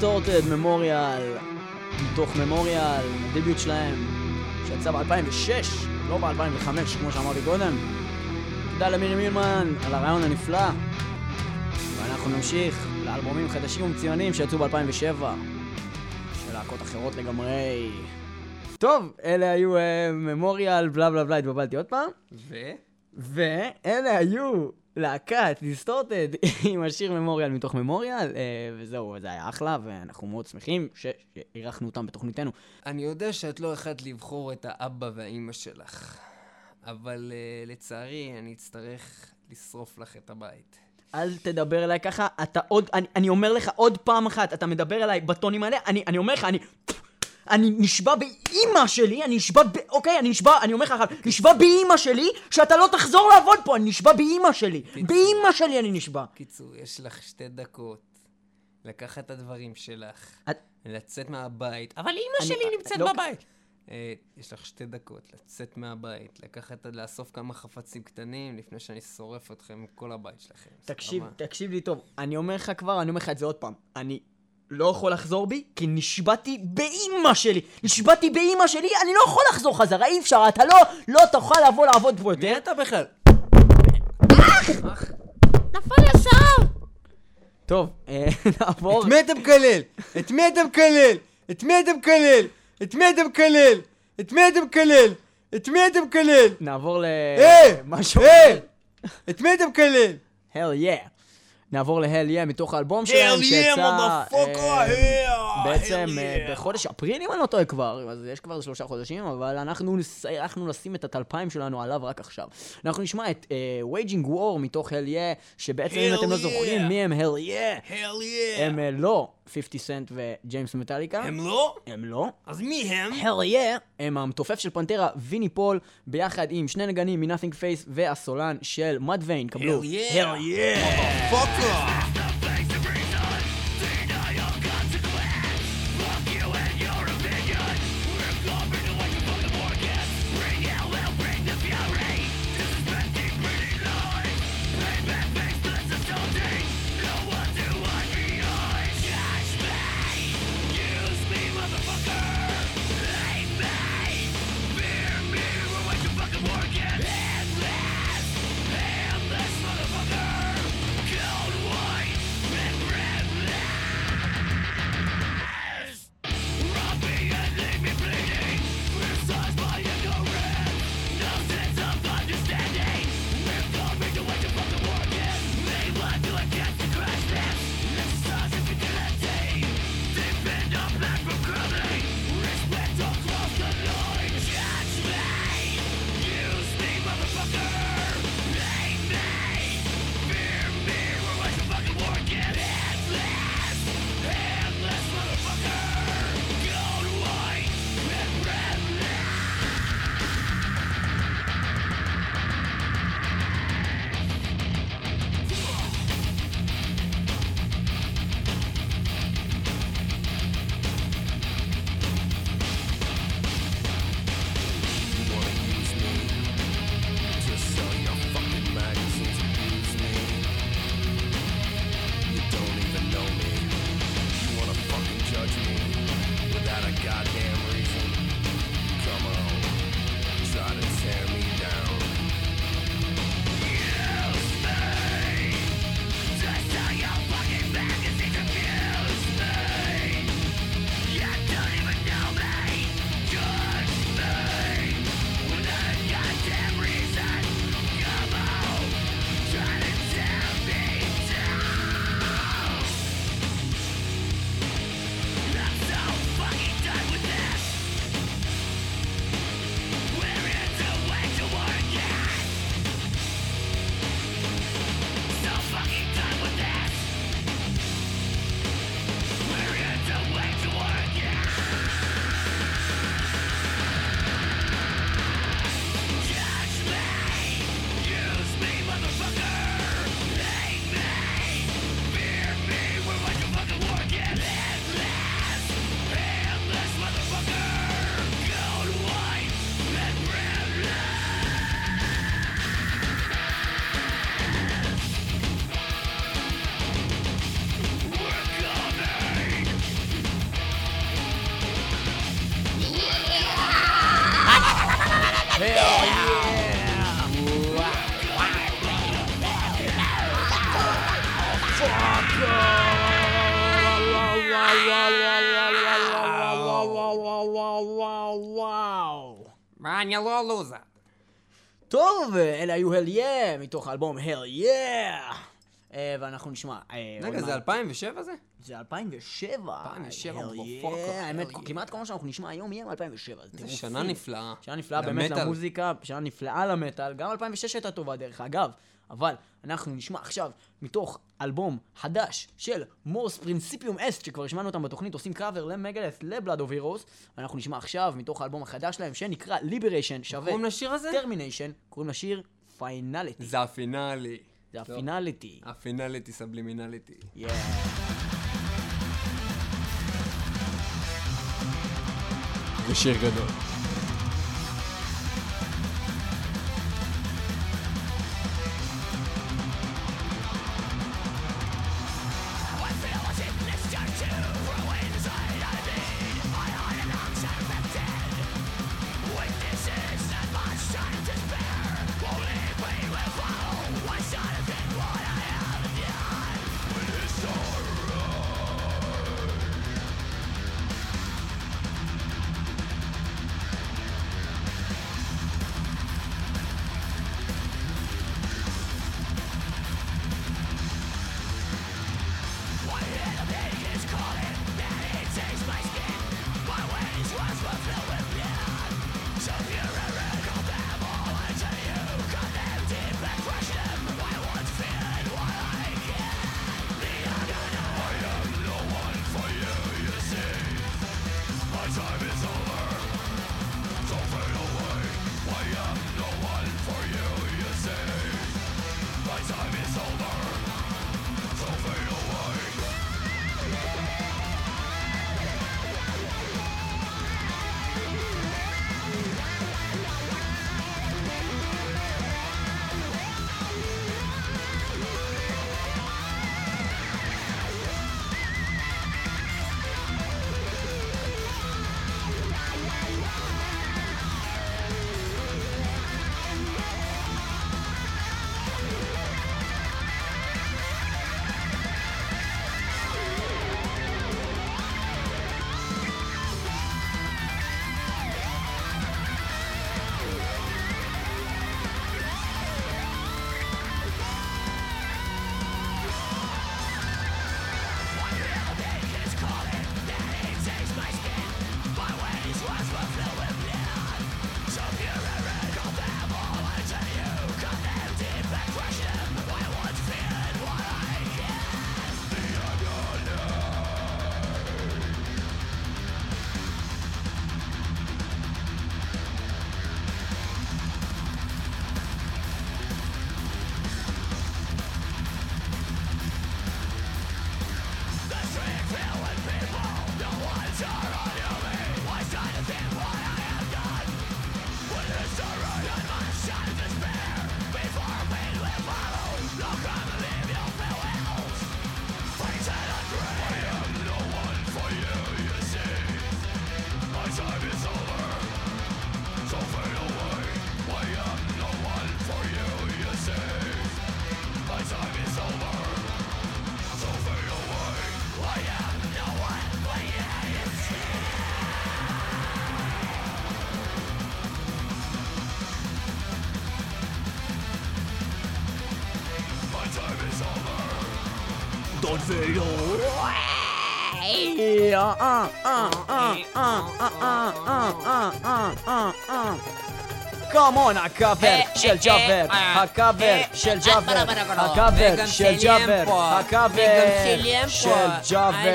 Distorted Memorial, מתוך Memorial, ה debut שלהם, שיצא ב-2006, לא ב-2005, כמו שאמרתי קודם. תודה למירי מילמן על הרעיון הנפלא, ואנחנו נמשיך לאלבומים חדשים ומצוינים שיצאו ב-2007, של להקות אחרות לגמרי. טוב, אלה היו Memorial, בלה בלה בלה, התבלבלתי עוד פעם. ו? ואלה היו להקת Distorted <laughs> עם השיר Memorial מתוך Memorial, אה, וזהו, זה היה אחלה, ואנחנו מאוד שמחים שאירחנו אותם בתוכניתנו. אני יודע שאת לא יכולת לבחור את האבא והאימא שלך, אבל uh, לצערי אני אצטרך לשרוף לך את הבית. אל תדבר אליי ככה, אתה עוד, אני, אני אומר לך עוד פעם אחת, אתה מדבר אליי בטונים האלה, אני, אני אומר לך, אני... אני נשבע באימא שלי, אני נשבע ב... אוקיי, אני נשבע, אני אומר לך עכשיו, נשבע באימא שלי שאתה לא תחזור לעבוד פה, אני נשבע באימא שלי. באימא שלי אני נשבע. קיצור, יש לך שתי דקות לקחת את הדברים שלך, את- לצאת מהבית, אבל אימא שלי נמצאת לא- בבית. אה, יש לך שתי דקות לצאת מהבית, לקחת, לאסוף כמה חפצים קטנים לפני שאני שורף אתכם עם כל הבית שלכם. תקשיב, סבבה? תקשיב לי טוב, אני אומר לך כבר, אני אומר לך את זה עוד פעם. אני לא יכול לחזור בי, כי נשבעתי באימא שלי. נשבעתי באימא שלי, אני לא יכול לחזור חזרה, אי אפשר, אתה לא, לא תוכל לבוא לעבוד פה מי יותר. אתה בכלל? טוב, אה, <laughs> נעבור. את מי אתה מקלל? את מי אתה מקלל? את מי אתה מקלל? את מי אתה מקלל? את מי אתה מקלל? את מי אתה מקלל? נעבור ל... היי! משהו היי! את מי אתה מקלל? הל יא. נעבור להל יא מתוך האלבום שלהם שיצא אה, בעצם אה, בחודש אפריל אם אני לא טועה כבר, אז יש כבר שלושה חודשים, אבל אנחנו הלכנו לשים את הטלפיים שלנו עליו רק עכשיו. אנחנו נשמע את Waging War מתוך Hellyeah, שבעצם אם אתם לא yeah. זוכרים מי הם Hellyeah. הם אה, לא 50 סנט וג'יימס מטאליקה. הם לא? הם לא. אז מי הם? Hellyeah הם המתופף של פנטרה ויני פול ביחד עם שני נגנים מ- Nothingface והסולן של Mudvayne, קבלו. Hellyeah. Hellyeah. מה, אני לא לוזה. טוב, אלה היו הל יא, מתוך האלבום הל יא. ואנחנו נשמע... אה, רגע. זה 2007 זה? זה 2007. 2007, Hell מפוקר, yeah. האמת. כמעט כל מה שאנחנו נשמע היום יהיה מ-2007. זה שנה נפלאה. שנה נפלאה באמת. למוזיקה, שנה נפלאה למטאל, גם 2006 הייתה טובה דרך אגב, אבל אנחנו נשמע עכשיו מתוך אלבום חדש של מורס פרינסיפיום אסט, שכבר השמענו אותם בתוכנית, עושים קאבר למגלס לבלאד אוף הירוס, ואנחנו נשמע עכשיו מתוך האלבום החדש שלהם, שנקרא Liberation, שווה קוראים לשיר הזה? Termination, קוראים לשיר Finality. זה הפינאלי. זה טוב. ה finality. ה finality subliminality. זה שיר גדול. Uh, uh, uh, uh, uh, uh, uh, uh, uh, uh. Come on, I got that. של ג'אבר, הקאבר של ג'אבר, הקאבר של ג'אבר, הקאבר של ג'אבר,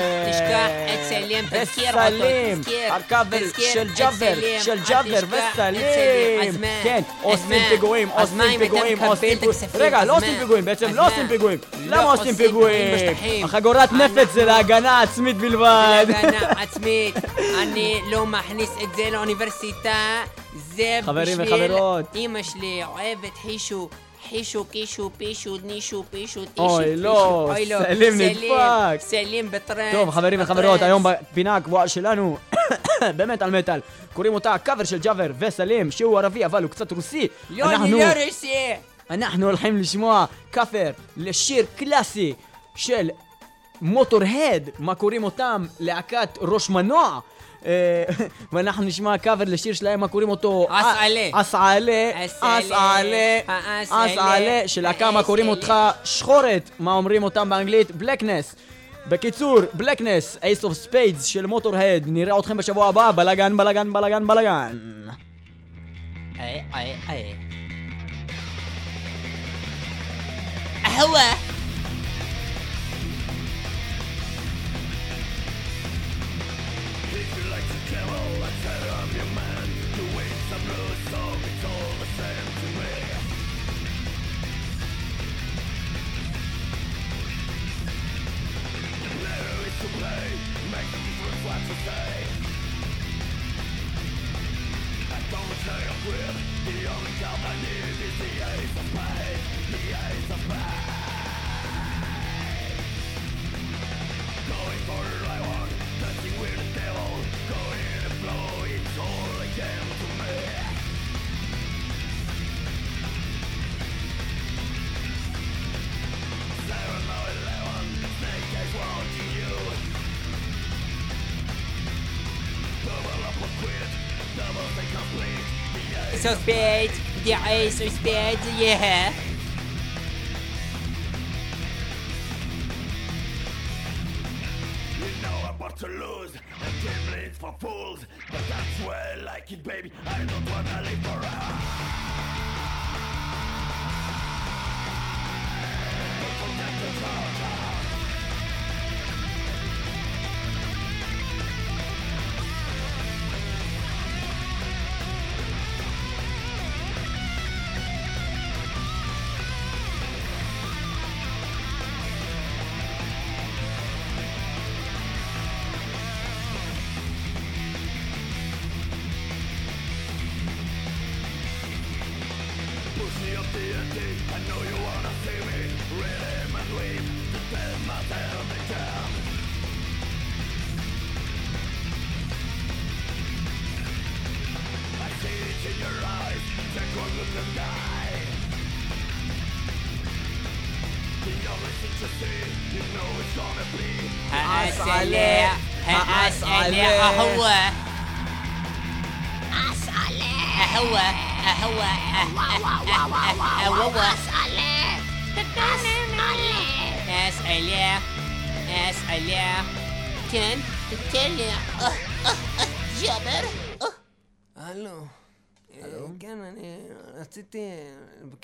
וסלים, הקאבר של ג'אבר, של ג'אבר וסלים, כן, עושים פיגועים, עושים פיגועים, עושים פיגועים, רגע, לא עושים פיגועים, בעצם לא עושים פיגועים, למה עושים פיגועים? החגורת נפץ זה להגנה עצמית בלבד. להגנה עצמית. אני לא מכניס את זה לאוניברסיטה. זה חברים בשביל... וחברות. אמא שלי אוהבת חישו. חישו, קישו, פישו, נישו, פישו, טישו, אוי. לא, לא. סלים נדפק. סלים בטרנס. טוב, חברים וחברות. היום בפינה הקבועה שלנו <coughs> במטאל מטאל. קוראים אותה קאבר של ג'אבר וסלים, שהוא ערבי אבל הוא קצת רוסי. לא, אני לא רוסי. אנחנו הולכים לשמוע כאפר לשיר קלאסי של מוטור-הד, מה קוראים אותם? להקת ראש מנוע. אה, ואנחנו נשמע קאבר לשיר שלהם, מה קוראים אותו? אסעלה. אסעלה. אסעלה. אסעלה. האסעלה. אסעלה. של להקה, מה קוראים אותך? שחורת. מה אומרים אותם באנגלית? בלקנס. בקיצור, בלקנס, אייס אוף ספיידס של מוטור-הד. נראה אתכם בשבוע הבא, בלאגן, בלאגן, בלאגן, בלאגן. איי, Acer 5, the Acer 5, yeah.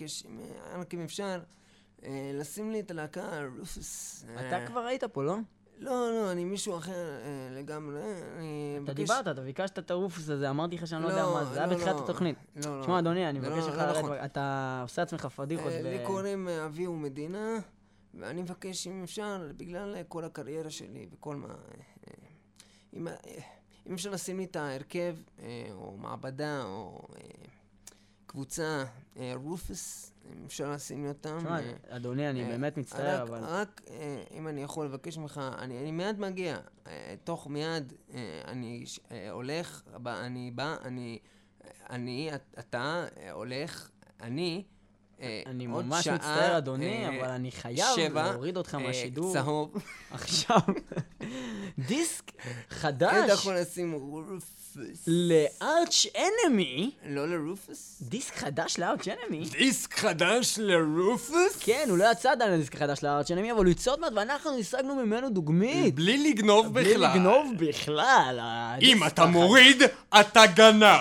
לבקש, אם, אה, רק אם אפשר, אה, לשים לי את הלהקה רופוס. אתה אה, כבר היית פה, לא? לא, לא, אני מישהו אחר לגמרי. אתה מבקש... דיברת, אתה ביקשת את הרופוס הזה, אמרתי לך שאני לא יודע לא, מה זה, זה היה לא, בתחילת לא. התוכנית. תשמע, אדוני, אני מבקש לא לרדת, נכון. אתה עושה עצמך פדיחות. לי קוראים אבי ומדינה, ואני מבקש אם אפשר, בגלל כל הקריירה שלי וכל מה... אם אם אפשר לשים לי את ההרכב, או מעבדה, או קבוצה, אה, רופוס, אם אפשר לשים לי אותם. תשמע, אה, אדוני, אני אה, באמת מצטער, אבל... רק אה, אם אני יכול לבקש ממך, אני, אני מיד מגיע. אה, תוך מיד אה, אני אה, הולך, אני בא, אני... אני, את- אתה אה, הולך, אני... אה, אני ממש מצטער, אדוני, אה, אבל אני חייב להוריד אותך אה, מהשידור. צהוב. עכשיו, <laughs> דיסק כן, חדש יכול לשים רופוס. לארץ' אנמי, לא לרופוס? דיסק חדש לארץ' אנמי. דיסק חדש לרופוס? כן, הוא לא יצא עדיין הדיסק החדש לארץ' אנמי, אבל הוא יצא עוד מעט ואנחנו השגנו ממנו דוגמית. בלי לגנוב בלי בכלל. לגנוב בכלל. אם אתה. מוריד, אתה גנב.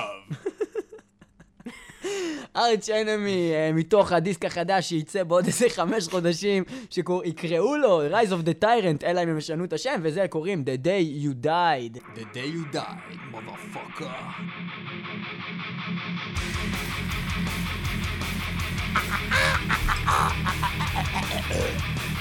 ארץ' אנמי אה, מתוך הדיסק החדש שייצא בעוד איזה חמש חודשים, שיקראו לו Rise of the Tyrant, אלא אם הם ישנו את השם, וזה קוראים The Day You Died. The Day You Died, motherfucker. <laughs>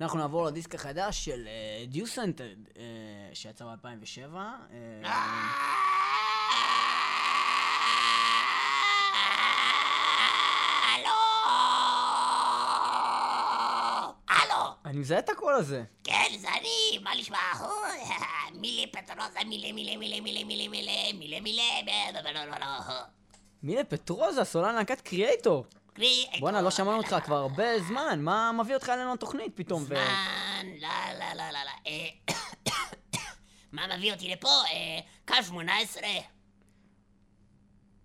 אנחנו נעבור לדיסק החדש של דיוסנטד, שיצא ב-2007. הלו! אני מזהה את הקול הזה. כן, זה אני, מה נשמע? מילי פטרוזה, מילי מילי מילי מילי מילי מילי מילי מילי לא לא לא מילה פטרוזה, סולן להקת קריאייטור. בואנה, לא שמענו אותך כבר הרבה זמן, מה מביא אותך אלינו לתוכנית פתאום? זמן, לא לא לא לא לא אה, <coughs> מה מביא אותי לפה? אה, קו 18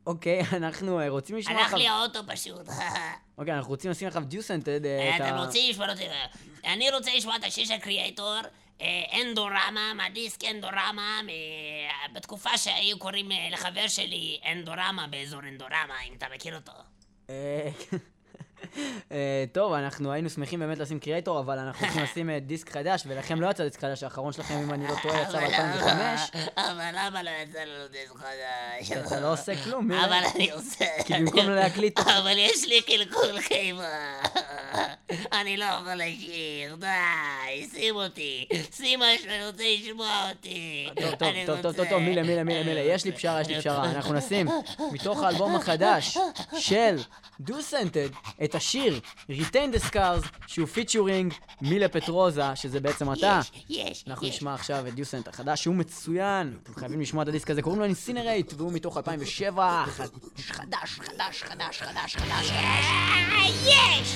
אוקיי, <laughs> אנחנו אה, רוצים לשמוע הלך לך... לי האוטו פשוט <laughs> אוקיי, אנחנו רוצים לשים לך דיוסנטד את אתם ה... רוצים לשמוע אותי? אני רוצה לשמוע את השיר של קריאייטור, אה, אנדורמה, מהדיסק אנדורמה, בתקופה שהיו קוראים לחבר שלי אנדורמה באזור אנדורמה, אם אתה מכיר אותו. 에이 <laughs> טוב, אנחנו היינו שמחים באמת לשים קריאטור, אבל אנחנו הולכים לשים אה, דיסק חדש, ולכם לא יצא דיסק חדש, האחרון שלכם, אם אני לא טועה, יצא ב-2005. אבל למה לא יצא לנו דיסק חדש? אתה לא עושה כלום, מי... אבל אני עושה... כי במקום להקליט... אבל יש לי קלקול קיבה. אני לא יכול לשיר, די, שים אותי. שים משהו, אני רוצה לשמוע אותי. טוב, טוב, טוב, טוב, טוב, מילה, מילה, מילה, מילה, יש לי פשרה, יש לי פשרה. אנחנו נשים מתוך האלבום החדש של Dew-Scented את השיר Retain the Scars, שהוא featuring Mille Petrozza, שזה בעצם אתה. יש, יש, אנחנו יש. נשמע עכשיו את Dew-Scented החדש, שהוא מצוין. אתם חייבים לשמוע את הדיסק הזה, קוראים לו Incinerate, והוא מתוך 2007. חדש, חדש, חדש, חדש, חדש, חדש. אה, יש!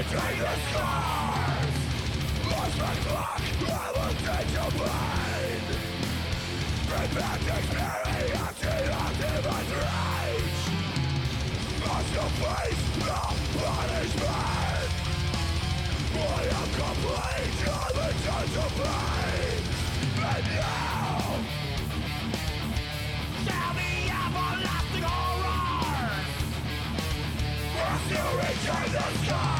between the stars Lost my I will take your rage Must you face the punishment I am complete, to And now Shall be everlasting Must you return the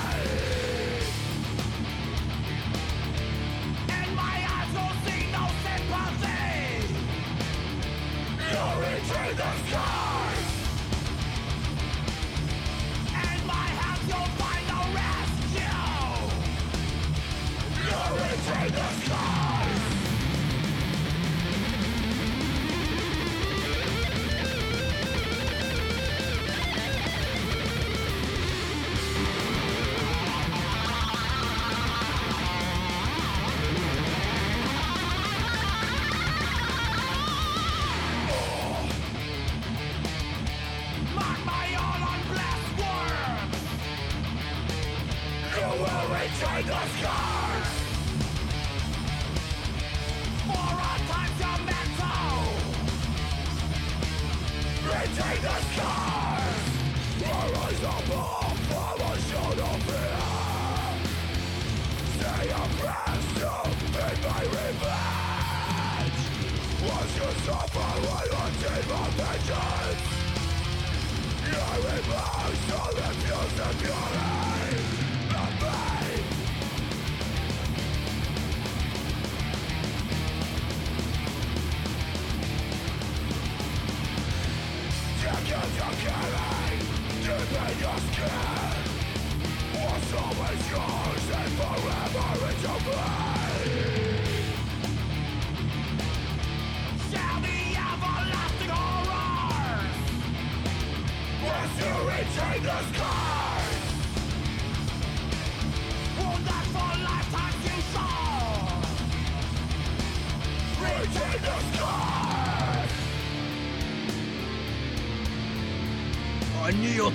the sky Every motion refuses purity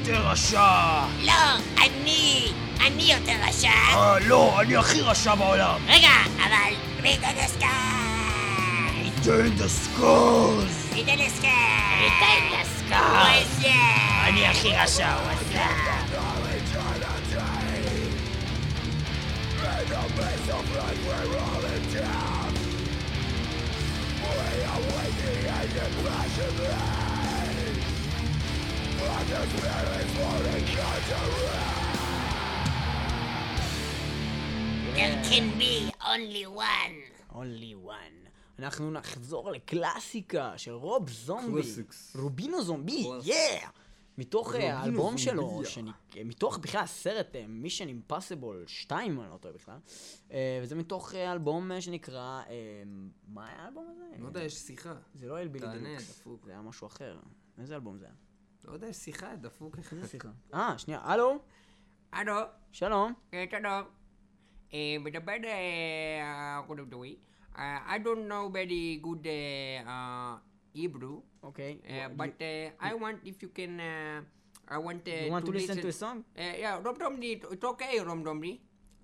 יותר רשע! לא, אני, אני יותר רשע. אה, לא, אני הכי רשע בעולם! רגע, אבל... ריטה דסקאי! תן דסקוז! ריטה דסקאי! ריטה דסקאי! וואזה! אני הכי רשע, וואסה! There can be only one. only one. אנחנו נחזור לקלאסיקה של רוב זומבי. Classics. רובינו זומבי, Classics. יא! מתוך אה, רובינו האלבום שלו, זומביה. שאני- מתוך בכלל הסרט מישן אימפסיבול 2, אם אני לא טועה בכלל. אה, וזה מתוך אה, אלבום אה, שנקרא, אה, מה היה האלבום הזה? לא יודע, יש שיחה. זה לא אלבילי דלוקס. זה היה משהו אחר. איזה אלבום זה היה? לא יודע, יש שיחה, דפוק. סליחה. אה, שנייה, הלו? הלו, שלום. אה, שלום. אה, מדבר אה, קודם דורי. אה, I don't know very good uh, uh, Hebrew, אוקיי. uh, but uh, I want if you can. Uh, I want. Uh, You want to listen to a song? Uh, yeah, Rom Domri, it's okay, Rom Domri.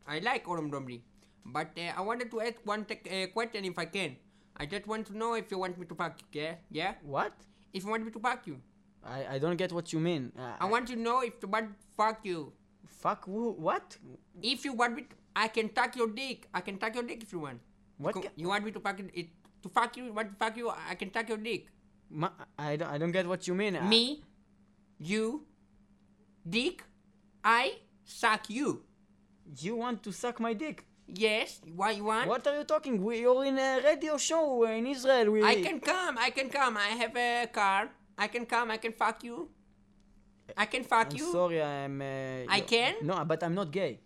I like Rom Domri. But uh, I wanted to ask one tech, uh, question if I can. I just want to know if you want me to fuck you, yeah? Yeah? What? If you want me to fuck you. I, I don't get what you mean. Uh, I want to know if you want fuck you. Fuck who? What? If you want me to, I can tuck your dick. I can tuck your dick if you want. What? Ca- You want me to fuck it, to fuck you? Want to fuck you? I can tuck your dick. Ma- I don't, I don't get what you mean. Me, you, dick, I suck you. You want to suck my dick? Yes. what you want? What are you talking? We, you're in a radio show in Israel. We, I can come. I can come. I have a car. I can come. I can fuck you. I can fuck I'm you. sorry, I'm. Uh, I can? No, but I'm not gay.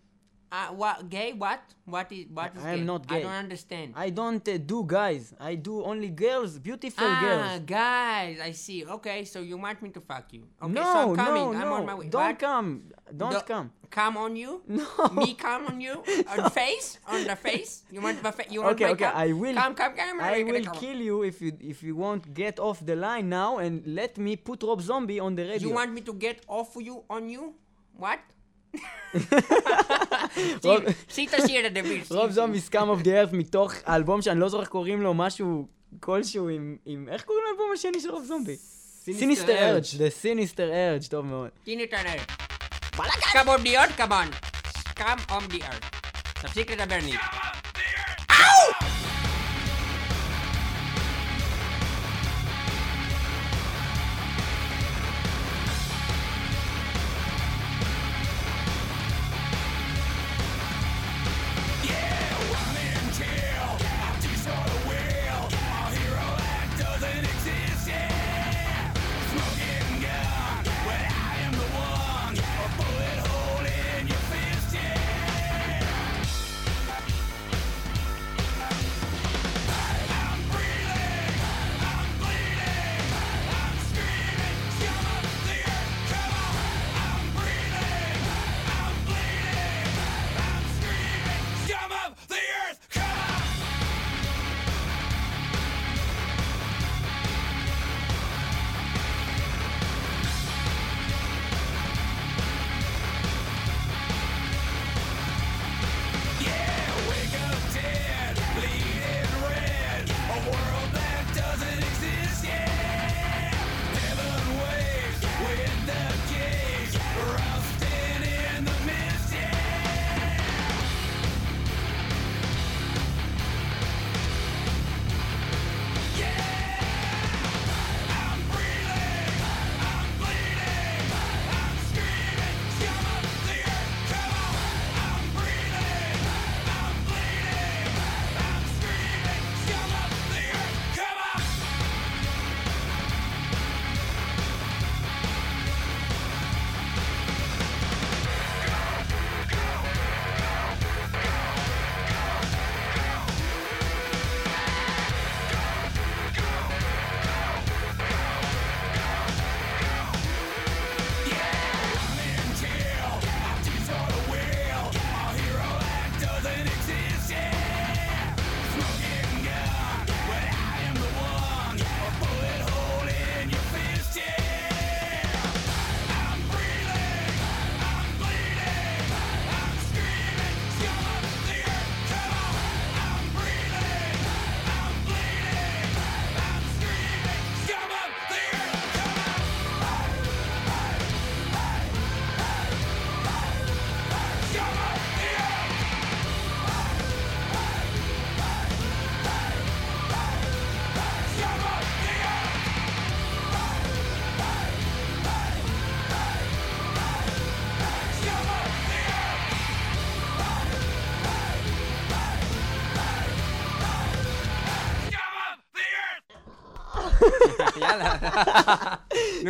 Uh, what? Gay? What? What is? What is I am gay? not gay. I don't understand. I don't uh, do guys. I do only girls, beautiful ah, girls. guys, I see. Okay, so you want me to fuck you? Okay, no, so I'm coming. no, I'm no. on my way. Don't What? come. Don't Do- come. Come on you? No. Me come on you? On the face? On the face? You want the fa- you want Okay, okay. cum? I will. Come, come, come. I will come. kill you if you if you won't get off the line now and let me put Rob Zombie on the radio. You want me to get off you on you? What? shit at the beach. רוב זומבי סקאם אוף דה ארף מתוך האלבום שאני לא זוכר קוראים לו משהו כלשהו עם, עם איך קוראים לאלבום השני של רוב זומבי? סיניסטר ארג', The סיניסטר ארג', טוב מאוד. Tini Turner. Come on the earth, come on. Come on the earth. Subsecret Aberni.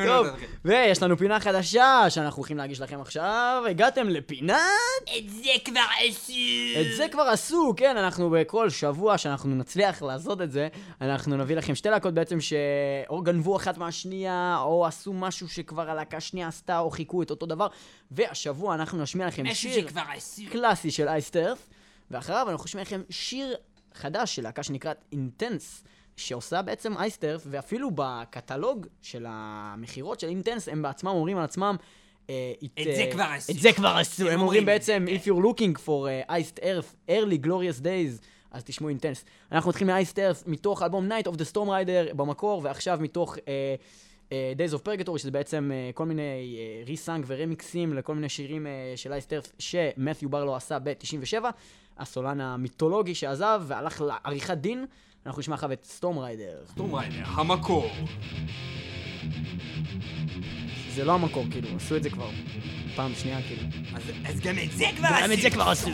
טוב. ויש לנו פינה חדשה שאנחנו הולכים להגיש לכם עכשיו. הגעתם לפינת... את זה כבר עשו! את זה כבר עשו, כן, אנחנו בכל שבוע שאנחנו נצליח לעשות את זה, אנחנו נביא לכם שתי להקות בעצם שאו גנבו אחת מהשנייה, או עשו משהו שכבר הלהקה השנייה עשתה, או חיכו את אותו דבר, והשבוע אנחנו נשמיע לכם שיר. קלאסי של אייסטרף, ואחריו אנחנו נשמיע לכם שיר חדש של להקה שנקראת אינטנס. שעושה בעצם אייסטרף, ואפילו בקטלוג של המכירות של אינטנס, הם בעצמם אומרים על עצמם, אה, את זה אה, כבר עשו. את זה כבר עשו. הם אומרים בעצם, כן. If you're looking for uh, iced earth, early glorious days, אז תשמעו אינטנס. אנחנו נתחיל מ-iced earth מתוך אלבום Night of the Storm Rider במקור, ועכשיו מתוך Days of Purgatory, שזה בעצם כל מיני ריסאנג ורמיקסים לכל מיני שירים של iced earth שמת'יו ברלו עשה ב-97, הסולן המיתולוגי שעזב והלך לעריכת דין. אנחנו נשמע עכשיו את Stormrider. Stormrider, המקור. זה לא המקור, כאילו, עשו את זה כבר פעם שנייה, כאילו. אז אז גם את זה כבר עשו. גם את זה כבר עשו.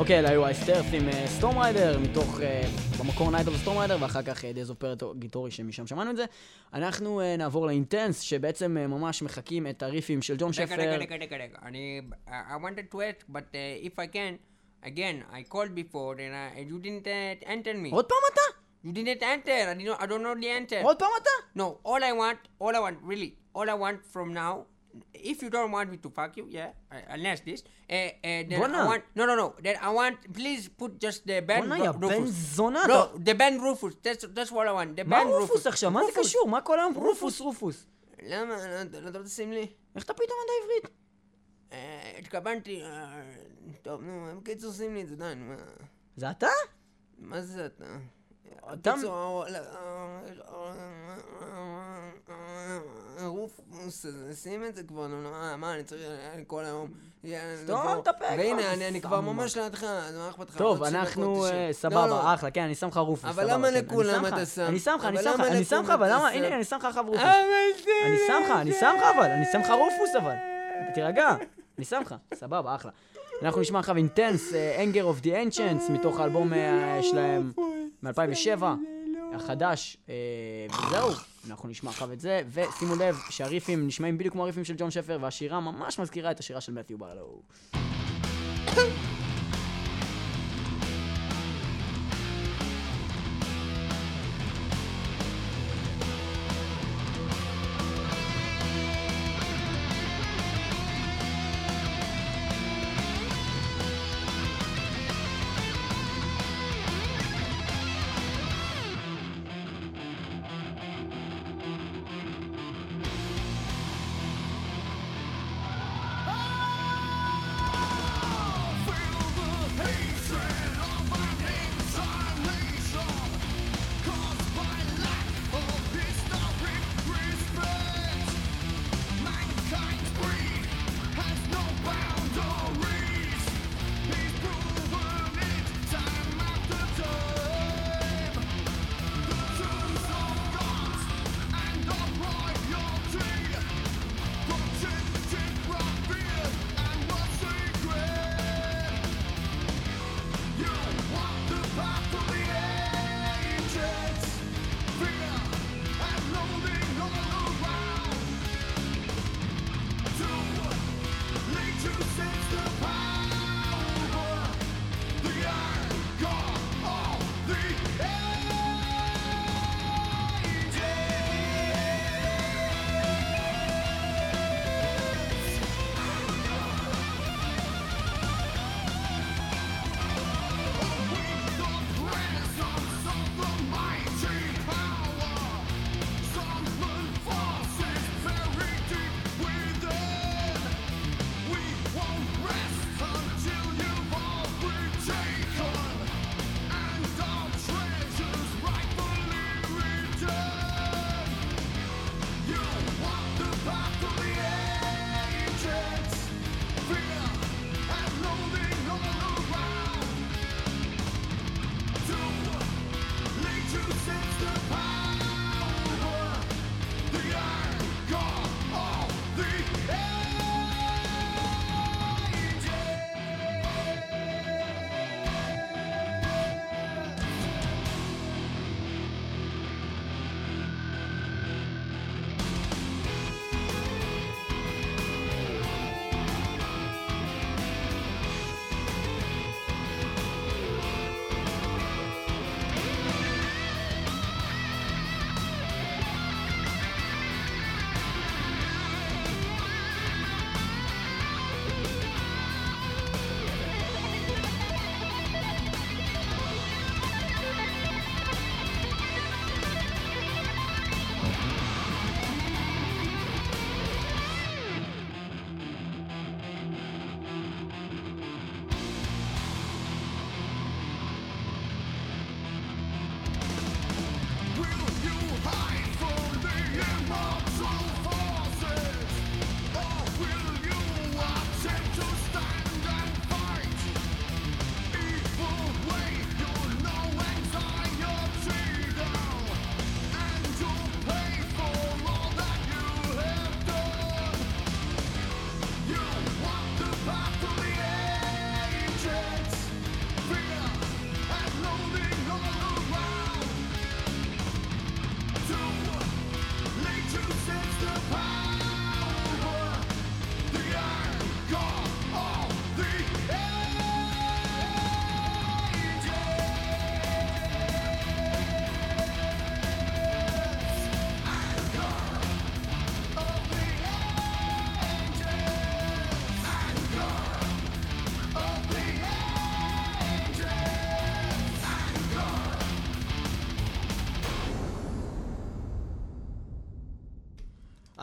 אוקיי, אלה היו Iced Earth עם אה, Stormrider, מתוך, אה, במקור Night of Stormrider, ואחר כך אה, Days of Purgatory שמשם שמענו את זה. אנחנו נעבור ל Intense, שבעצם ממש מחקים את הריפים של ג'ון שפר. רגע, רגע, רגע, רגע, אני... I wanted to ask, but uh, if I can, again, I called before, and uh, you didn't uh, enter me. עוד פעם אתה? You didn't enter, I, don't know the enter. עוד פעם אתה? No, all I want, all I want, really, all I want from now if you don't want me to fuck you, yeah, unless this, uh, uh, then בואנה. I want, no, no, no, then I want, please put just the band בואנה, Ru- יא בן Rufus. זונה, No, אתה- the band Rufus, that's, that's what I want, the מה band רופוס Rufus. עכשיו? מה זה Rufus. קשור? מה כל היום רופוס רופוס? למה? לא- לא תשים לי? איך אתה פתאום יודע עברית? אה, התכוונתי, אה, טוב, נו, בקיצור שים לי את זה, די, נו, מה- זה אתה? מה זה אתה? אה, אה, רופוס, שים את זה כבר, נו, מה, מה, אני צריך אה, כל היום... סתום את הפה כבר, והנה, אני- כבר. ממש לידך, אז מה אכפת לך? טוב, אנחנו, אה, תשב. לא, סבבה, לא. אחלה, כן, אני שם לך רופוס, אבל סבבה, למה כן, לכולם אתה שם? אני שם לך, אני שם לך, אני שם לך, אבל למה? הנה, אני שם לך עכשיו רופוס. אני שם לך, אני לא שם לך. אבל, אני שם לך רופוס אבל. תירגע, אני שם לך, סבבה, אחלה. אנחנו נשמע עכשיו אינטנס, אנגר אוף די אנצ'נס, מתוך האלבום אה, שלהם מ-2007, החדש, אה, וזהו, אנחנו נשמע עכשיו את זה, ושימו לב שהריפים נשמעים בדיוק כמו הריפים של ג'ון שפר, והשירה ממש מזכירה את השירה של מתיו ברלו.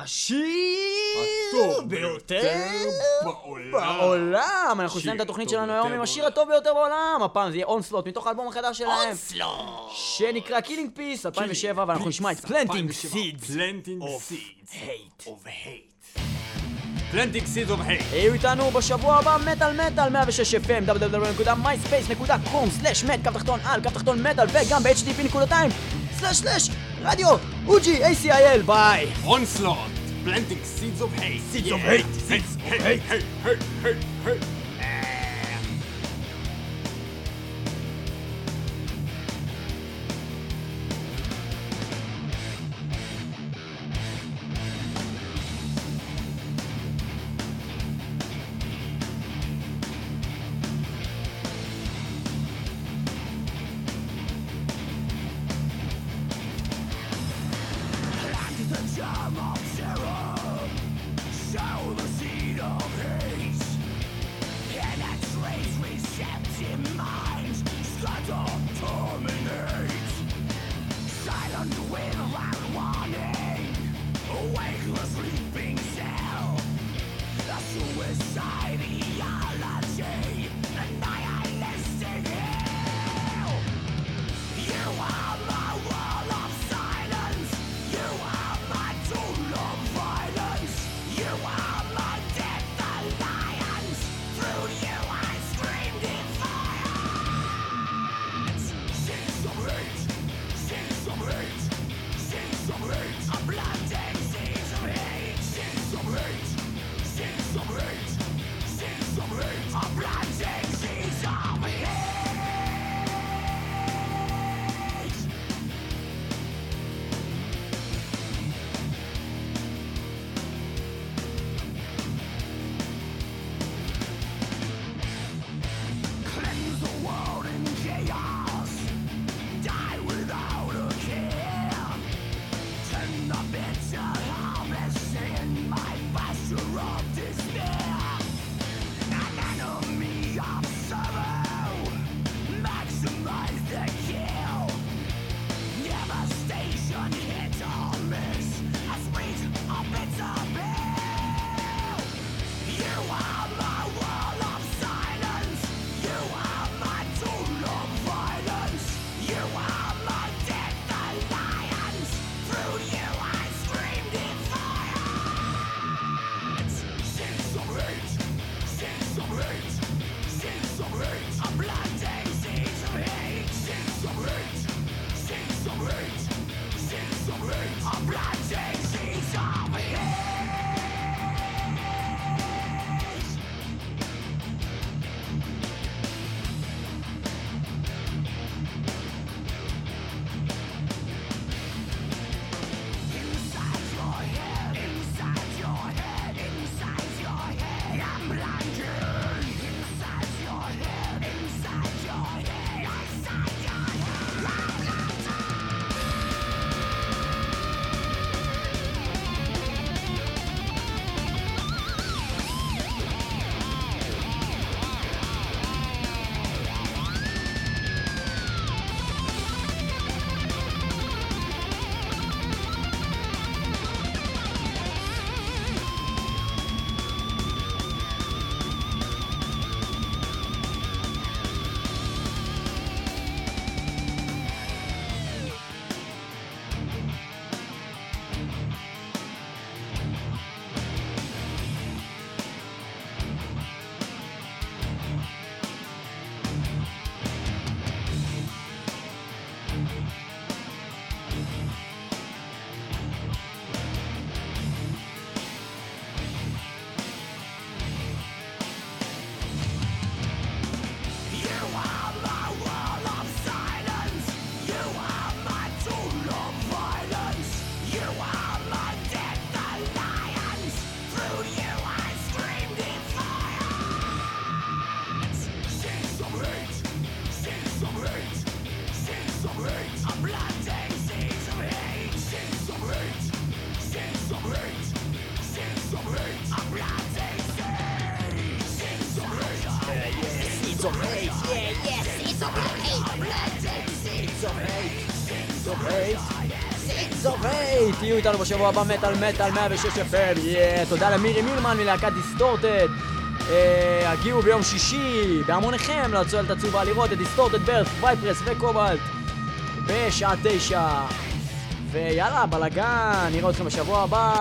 השיר ביותר בעולם. אנחנו נסיים את התוכנית שלנו היום עם השיר הטוב ביותר בעולם. הפעם זה יהיה אונסלוט מתוך האלבום החדש שלהם. אונסלוט! שנקרא Killing Peace 2007 ואנחנו נשמע את Planting Seeds. Planting Seeds Hate. Of Hate. Planting Seeds of Hate. היו איתנו בשבוע הבא מטאל מטאל 106 FM www.myspace.com/מטאל קו תחתון על קו תחתון מטאל וגם ב- http: סלאש סלאש רדיו אוג'י ACIL ביי אונסלוט! Planting Seeds of Hate. Seeds of hate, seeds of hate. היי, היי, היי, היי. Seeds of hate, seeds of hate, seeds of hate. איתנו בשבוע הבא, מטאל מטאל 106 FM, yeah! תודה למירי מילמן מלהקת Distorted. אה, הגיעו ביום שישי בהמוניכם לצוללת הצהובה לראות את Distorted ברס, וייפרס וקובלט בשעה תשע. ויאללה, בלאגן, נראה אתכם בשבוע הבא.